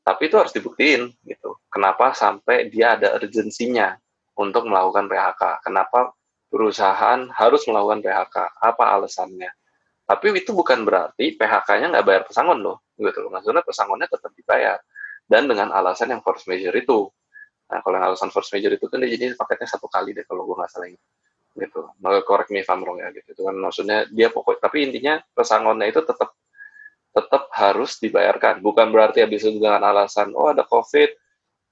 Tapi itu harus dibuktiin gitu. Kenapa sampai dia ada urgensinya untuk melakukan PHK? Kenapa perusahaan harus melakukan PHK? Apa alasannya? Tapi itu bukan berarti PHK-nya nggak bayar pesangon loh, gitu loh. Maksudnya pesangonnya tetap dibayar dan dengan alasan yang force major itu. Nah, kalau yang alasan force major itu kan dia jadi paketnya satu kali deh kalau gue nggak salah ingat gitu. Correct me if I'm wrong ya gitu. Itu kan maksudnya dia pokok tapi intinya pesangonnya itu tetap tetap harus dibayarkan. Bukan berarti habis itu dengan alasan, oh ada COVID,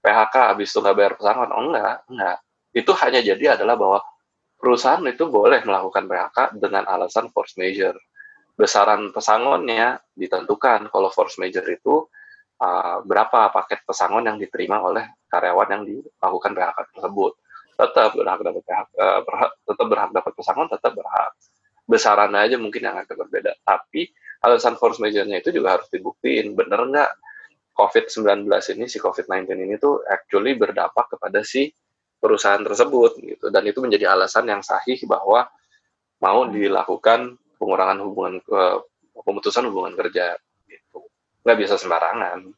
PHK, habis itu nggak bayar pesangon. Oh enggak, enggak. Itu hanya jadi adalah bahwa perusahaan itu boleh melakukan PHK dengan alasan force major. Besaran pesangonnya ditentukan. Kalau force major itu uh, berapa paket pesangon yang diterima oleh karyawan yang dilakukan PHK tersebut. Tetap berhak dapat PHK, uh, eh, berhak, tetap berhak dapat pesangon, tetap berhak. Besarannya aja mungkin yang agak berbeda. Tapi alasan force major-nya itu juga harus dibuktiin. Bener nggak? COVID-19 ini si COVID-19 ini tuh actually berdampak kepada si perusahaan tersebut gitu. Dan itu menjadi alasan yang sahih bahwa mau dilakukan pengurangan hubungan ke pemutusan hubungan kerja gitu. Nggak bisa sembarangan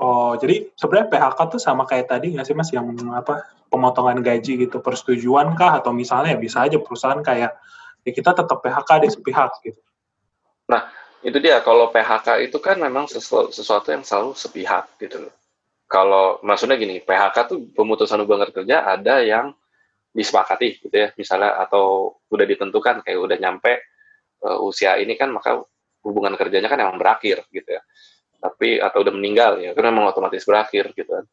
Oh, jadi sebenarnya PHK tuh sama kayak tadi nggak sih mas yang apa pemotongan gaji gitu persetujuan kah atau misalnya bisa aja perusahaan kayak ya kita tetap PHK di sepihak gitu. Nah, itu dia kalau PHK itu kan memang sesu sesuatu yang selalu sepihak gitu. Kalau maksudnya gini, PHK tuh pemutusan hubungan kerja ada yang disepakati gitu ya, misalnya atau udah ditentukan kayak udah nyampe uh, usia ini kan maka hubungan kerjanya kan emang berakhir gitu ya. Tapi atau udah meninggal ya, kan memang otomatis berakhir gitu kan.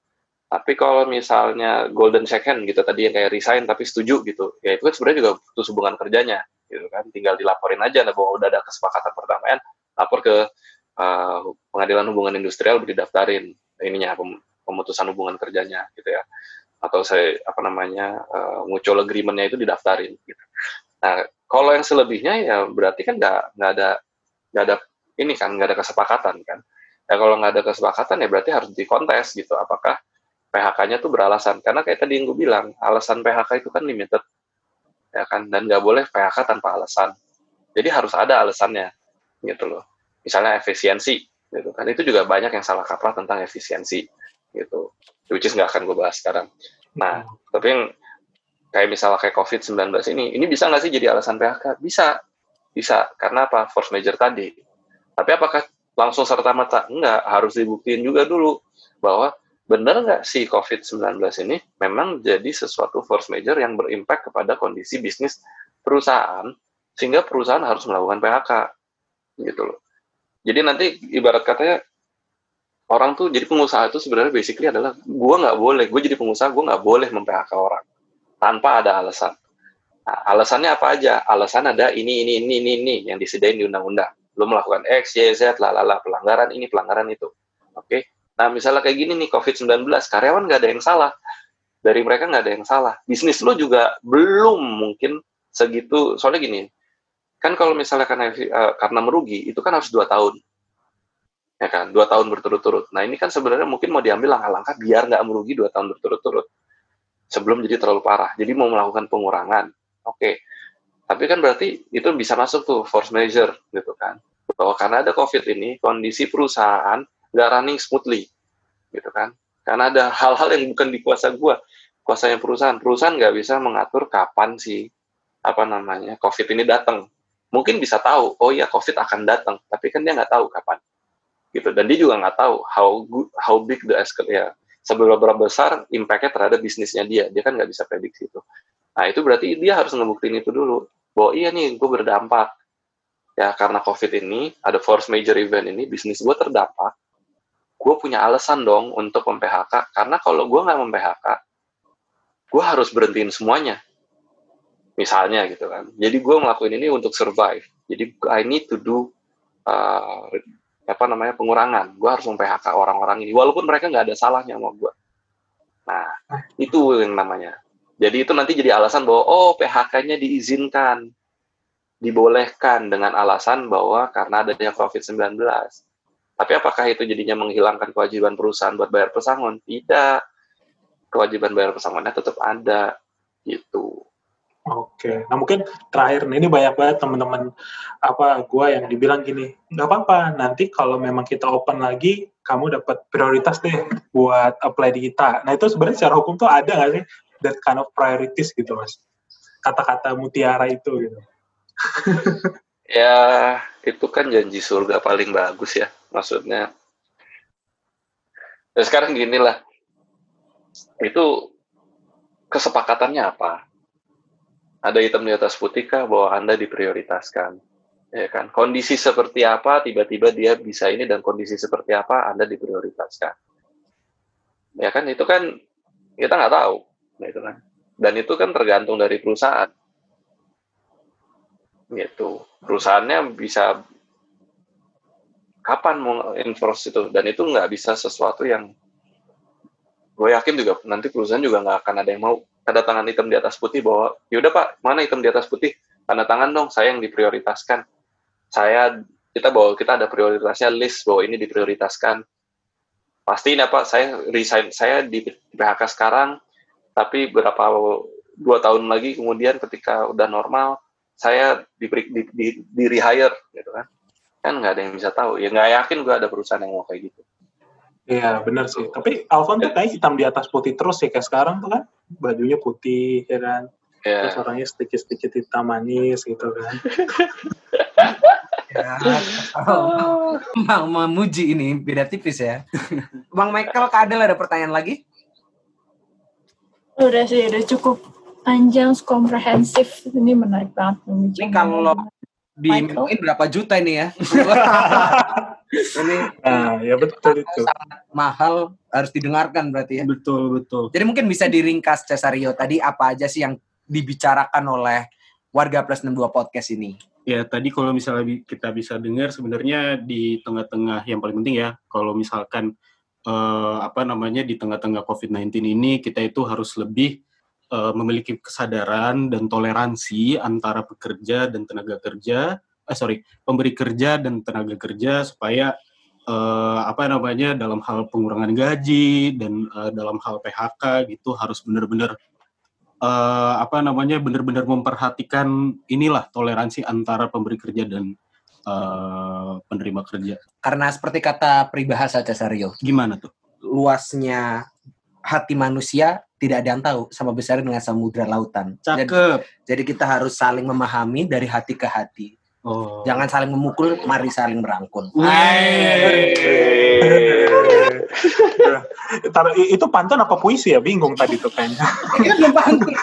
Tapi kalau misalnya golden second gitu tadi yang kayak resign tapi setuju gitu, ya itu kan sebenarnya juga putus hubungan kerjanya gitu kan tinggal dilaporin aja lah bahwa udah ada kesepakatan perdamaian lapor ke uh, pengadilan hubungan industrial didaftarin ininya pemutusan hubungan kerjanya gitu ya atau saya apa namanya uh, agreementnya itu didaftarin gitu. Nah kalau yang selebihnya ya berarti kan nggak nggak ada nggak ada ini kan nggak ada kesepakatan kan. Ya kalau nggak ada kesepakatan ya berarti harus dikontes gitu. Apakah PHK-nya tuh beralasan? Karena kayak tadi yang gue bilang alasan PHK itu kan limited. Ya kan? Dan nggak boleh PHK tanpa alasan. Jadi harus ada alasannya gitu loh. Misalnya efisiensi gitu kan. Itu juga banyak yang salah kaprah tentang efisiensi gitu. Which is nggak akan gue bahas sekarang. Nah tapi yang kayak misalnya kayak COVID-19 ini ini bisa nggak sih jadi alasan PHK bisa. Bisa. Karena apa? Force major tadi. Tapi apakah langsung serta merta enggak harus dibuktiin juga dulu bahwa benar nggak sih COVID-19 ini memang jadi sesuatu force major yang berimpact kepada kondisi bisnis perusahaan sehingga perusahaan harus melakukan PHK gitu loh. Jadi nanti ibarat katanya orang tuh jadi pengusaha itu sebenarnya basically adalah gue nggak boleh, gue jadi pengusaha gue nggak boleh mem-PHK orang tanpa ada alasan. Nah, alasannya apa aja? Alasan ada ini ini ini ini ini yang disediain di undang-undang. Lo melakukan X, Y, Z, lalala, pelanggaran ini, pelanggaran itu. Oke. Okay? Nah, misalnya kayak gini nih COVID-19, karyawan nggak ada yang salah. Dari mereka nggak ada yang salah. Bisnis lo juga belum mungkin segitu. Soalnya gini, kan kalau misalnya karena uh, karena merugi itu kan harus dua tahun ya kan dua tahun berturut-turut nah ini kan sebenarnya mungkin mau diambil langkah-langkah biar nggak merugi dua tahun berturut-turut sebelum jadi terlalu parah jadi mau melakukan pengurangan oke okay. Tapi kan berarti itu bisa masuk tuh force measure gitu kan. Bahwa karena ada covid ini kondisi perusahaan nggak running smoothly gitu kan. Karena ada hal-hal yang bukan di kuasa gua kuasanya perusahaan. Perusahaan nggak bisa mengatur kapan sih apa namanya covid ini datang mungkin bisa tahu oh ya covid akan datang tapi kan dia nggak tahu kapan gitu. Dan dia juga nggak tahu how good, how big the escalate ya seberapa besar impactnya terhadap bisnisnya dia. Dia kan nggak bisa prediksi itu. Nah itu berarti dia harus ngebuktiin itu dulu bahwa iya nih gue berdampak ya karena covid ini ada force major event ini bisnis gue terdampak gue punya alasan dong untuk mem PHK karena kalau gue nggak mem PHK gue harus berhentiin semuanya misalnya gitu kan. Jadi gue ngelakuin ini untuk survive. Jadi I need to do uh, apa namanya pengurangan. Gue harus mem-PHK orang-orang ini, walaupun mereka nggak ada salahnya sama gue. Nah itu yang namanya. Jadi itu nanti jadi alasan bahwa oh PHK-nya diizinkan, dibolehkan dengan alasan bahwa karena adanya COVID-19. Tapi apakah itu jadinya menghilangkan kewajiban perusahaan buat bayar pesangon? Tidak. Kewajiban bayar pesangonnya tetap ada. Gitu. Oke, nah mungkin terakhir nih ini banyak banget teman-teman apa gua yang dibilang gini, nggak apa-apa, nanti kalau memang kita open lagi, kamu dapat prioritas deh buat apply di kita. Nah itu sebenarnya secara hukum tuh ada nggak sih that kind of priorities gitu mas? Kata-kata mutiara itu gitu. ya itu kan janji surga paling bagus ya, maksudnya. Dan sekarang gini lah, itu kesepakatannya apa? ada hitam di atas putih kah bahwa Anda diprioritaskan? Ya kan? Kondisi seperti apa tiba-tiba dia bisa ini dan kondisi seperti apa Anda diprioritaskan? Ya kan itu kan kita nggak tahu, gitu kan. Dan itu kan tergantung dari perusahaan. Gitu. Perusahaannya bisa kapan mau enforce itu dan itu nggak bisa sesuatu yang gue yakin juga nanti perusahaan juga nggak akan ada yang mau tanda tangan hitam di atas putih bahwa yaudah pak mana hitam di atas putih tanda tangan dong saya yang diprioritaskan saya kita bahwa kita ada prioritasnya list bahwa ini diprioritaskan pasti ini apa saya resign saya di PHK sekarang tapi berapa dua tahun lagi kemudian ketika udah normal saya di di, di, di rehire gitu kan kan nggak ada yang bisa tahu ya nggak yakin gue ada perusahaan yang mau kayak gitu Iya benar sih. Tapi Alfon tuh kayak hitam di atas putih terus ya kayak sekarang tuh kan bajunya putih ya kan. Yeah. Terus orangnya sedikit-sedikit hitam manis gitu kan. ya, oh. Bang memuji ini beda tipis ya. Bang Michael Kadel ada pertanyaan lagi? Udah sih, udah cukup panjang, komprehensif. Ini menarik banget. Ini kalau di berapa juta ini ya? ini nah, ya betul itu sangat mahal harus didengarkan berarti ya betul betul jadi mungkin bisa diringkas Cesario tadi apa aja sih yang dibicarakan oleh warga plus 62 podcast ini ya tadi kalau misalnya kita bisa dengar sebenarnya di tengah-tengah yang paling penting ya kalau misalkan eh, apa namanya di tengah-tengah COVID-19 ini kita itu harus lebih eh, memiliki kesadaran dan toleransi antara pekerja dan tenaga kerja eh sorry pemberi kerja dan tenaga kerja supaya uh, apa namanya dalam hal pengurangan gaji dan uh, dalam hal PHK gitu harus benar-benar eh, apa namanya benar-benar memperhatikan inilah toleransi antara pemberi kerja dan eh, penerima kerja. Karena seperti kata peribahasa Cesario, Gimana tuh? luasnya hati manusia tidak ada yang tahu sama besarnya dengan samudra lautan. Jadi, Cakep. jadi kita harus saling memahami dari hati ke hati. Oh. Jangan saling memukul, mari saling merangkul. Itu pantun apa puisi ya? Bingung tadi tuh kayaknya. Kita belum pantun.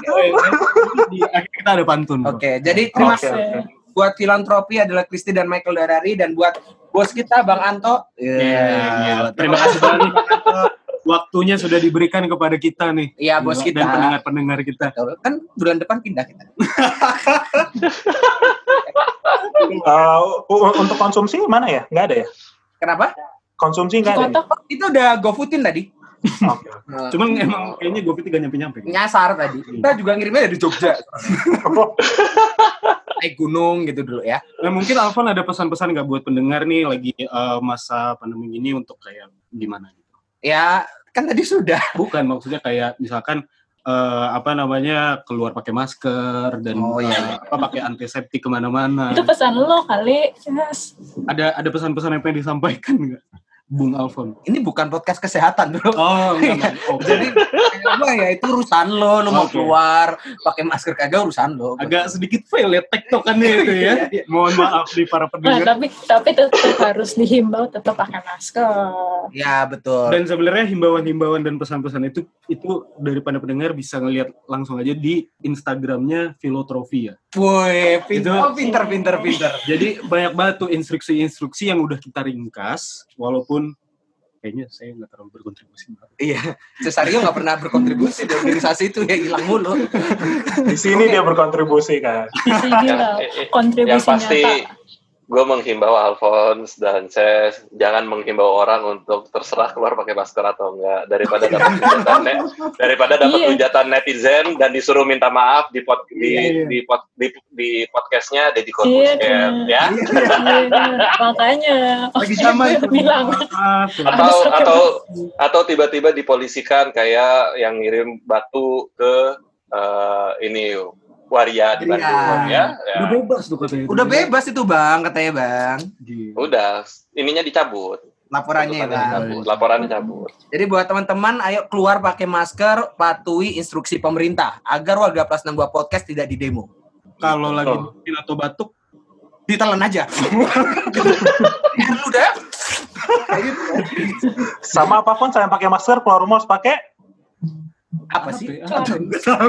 Di akhir kita ada pantun. Oke, jadi terima kasih. oke. Buat filantropi adalah Kristi dan Michael Darari dan buat bos kita Bang Anto. Iya, iya. Terima kasih banget. Waktunya sudah diberikan kepada kita nih. Iya, bos Dan kita. pendengar-pendengar kita. Kan bulan depan pindah kita. Uh, untuk konsumsi mana ya? Nggak ada ya? Kenapa? Konsumsi nggak ada. Kotak Itu udah GoFoodin tadi. Oke. Nah, Cuman emang kayaknya gue tidak nyampe-nyampe. nyasar tadi. Kita juga ngirimnya dari Jogja. Naik gunung gitu dulu ya. Nah, mungkin Alfon ada pesan-pesan nggak buat pendengar nih lagi eh, masa pandemi ini untuk kayak gimana? gitu? Ya, kan tadi sudah. Bukan maksudnya kayak misalkan eh, apa namanya keluar pakai masker dan Oh, iya. eh, apa pakai antiseptik ke mana-mana. itu pesan lo kali, yes. Ada ada pesan-pesan yang pengen disampaikan nggak, Bung Alfon? Ini bukan podcast kesehatan, Bro. Oh, enggak, oh, Jadi apa ya itu urusan lo, lo mau Oke. keluar pakai masker kagak urusan lo. agak sedikit fail ya tektokannya itu ya. Mohon maaf di para Nah, pendengar. tapi tapi tetap harus dihimbau tetap pakai masker. Ya betul. Dan sebenarnya himbauan-himbauan dan pesan-pesan itu itu daripada pendengar bisa ngelihat langsung aja di Instagramnya Filotrofi ya. Woi, pinter, oh, pinter, pinter, pinter. Jadi banyak banget tuh instruksi-instruksi yang udah kita ringkas, walaupun kayaknya saya nggak terlalu berkontribusi. Iya, Cesario nggak pernah berkontribusi di organisasi itu ya hilang mulu. Di sini dia berkontribusi kan. Di sini lah eh, eh, kontribusi yang pasti nyata. Gue menghimbau Alphonse dan Ces jangan menghimbau orang untuk terserah keluar pakai masker atau enggak daripada dapat hujatan net, daripada dapat Iya. hujatan netizen dan disuruh minta maaf di pod, di, Iya. di, pod, di, di podcastnya Deddy Iya, Corbuzier kan. ya Iya, makanya Lagi bilang Maaf, ya. atau Harus pakai atau atau tiba-tiba dipolisikan kayak yang ngirim batu ke eh, ini Waria di Iya. Bandung ya, ya. Udah bebas tuh katanya. Udah bebas itu bang, katanya bang. Gila. udah ininya dicabut Laporannya ya bang. dicabut. laporannya cabut Jadi buat teman-teman, ayo keluar pakai masker, patuhi instruksi pemerintah agar warga plus 62 podcast tidak didemo. Kalau lagi pil atau batuk, Ditelan aja. ya, udah. Sama apa pun saya pakai masker keluar rumah harus pakai Apa sih? ya?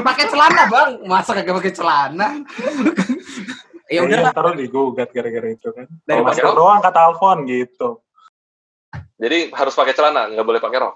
pakai celana bang, masa kagak pakai celana? ya udah Kayaknya ntar digugat gara-gara itu kan. Dari pakai- doang kata Alfon gitu. jadi harus pakai celana nggak boleh pakai rok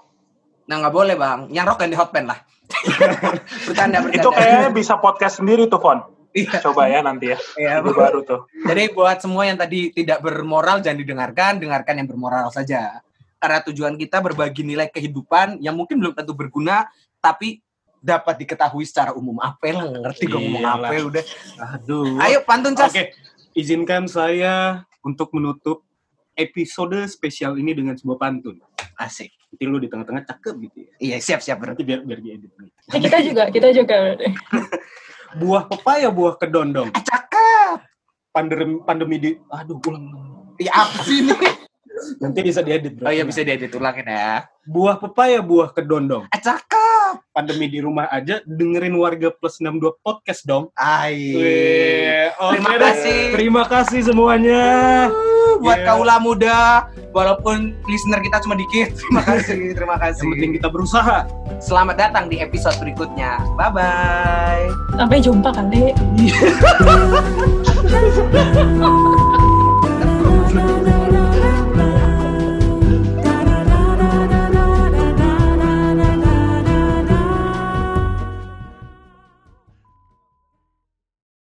Nah nggak boleh bang, yang rok yang di hotpan lah. bercanda bercanda. Itu kayaknya bisa podcast sendiri tuh, Fon. Iya. Coba ya nanti ya. Iya, Itu baru tuh. Jadi buat semua yang tadi tidak bermoral jangan didengarkan, dengarkan yang bermoral saja. Karena tujuan kita berbagi nilai kehidupan yang mungkin belum tentu berguna, tapi dapat diketahui secara umum. Apa lah nggak ngerti gue ngomong apa udah. aduh. Ayo pantun cas. Oke, izinkan saya untuk menutup episode spesial ini dengan sebuah pantun. Asik. Nanti lu di tengah-tengah cakep gitu ya. Iya siap siap bro. Nanti biar biar diedit. Eh, kita juga kita juga Buah pepaya, buah kedondong. Cakep. Pandemi pandemi di aduh ulang. Ya apa sih ini? Nanti bisa diedit, Bro. Oh iya bisa diedit ulangin ya. Buah pepaya, buah kedondong. Ah. Pandemi di rumah aja dengerin warga plus 62 podcast dong. Ai. Oke Terima kasih. Terima kasih semuanya. Buat Yeah. kaula muda, walaupun listener kita cuma dikit. Terima kasih, terima kasih. Yang penting kita berusaha. Selamat datang di episode berikutnya. Bye bye. sampai jumpa kali.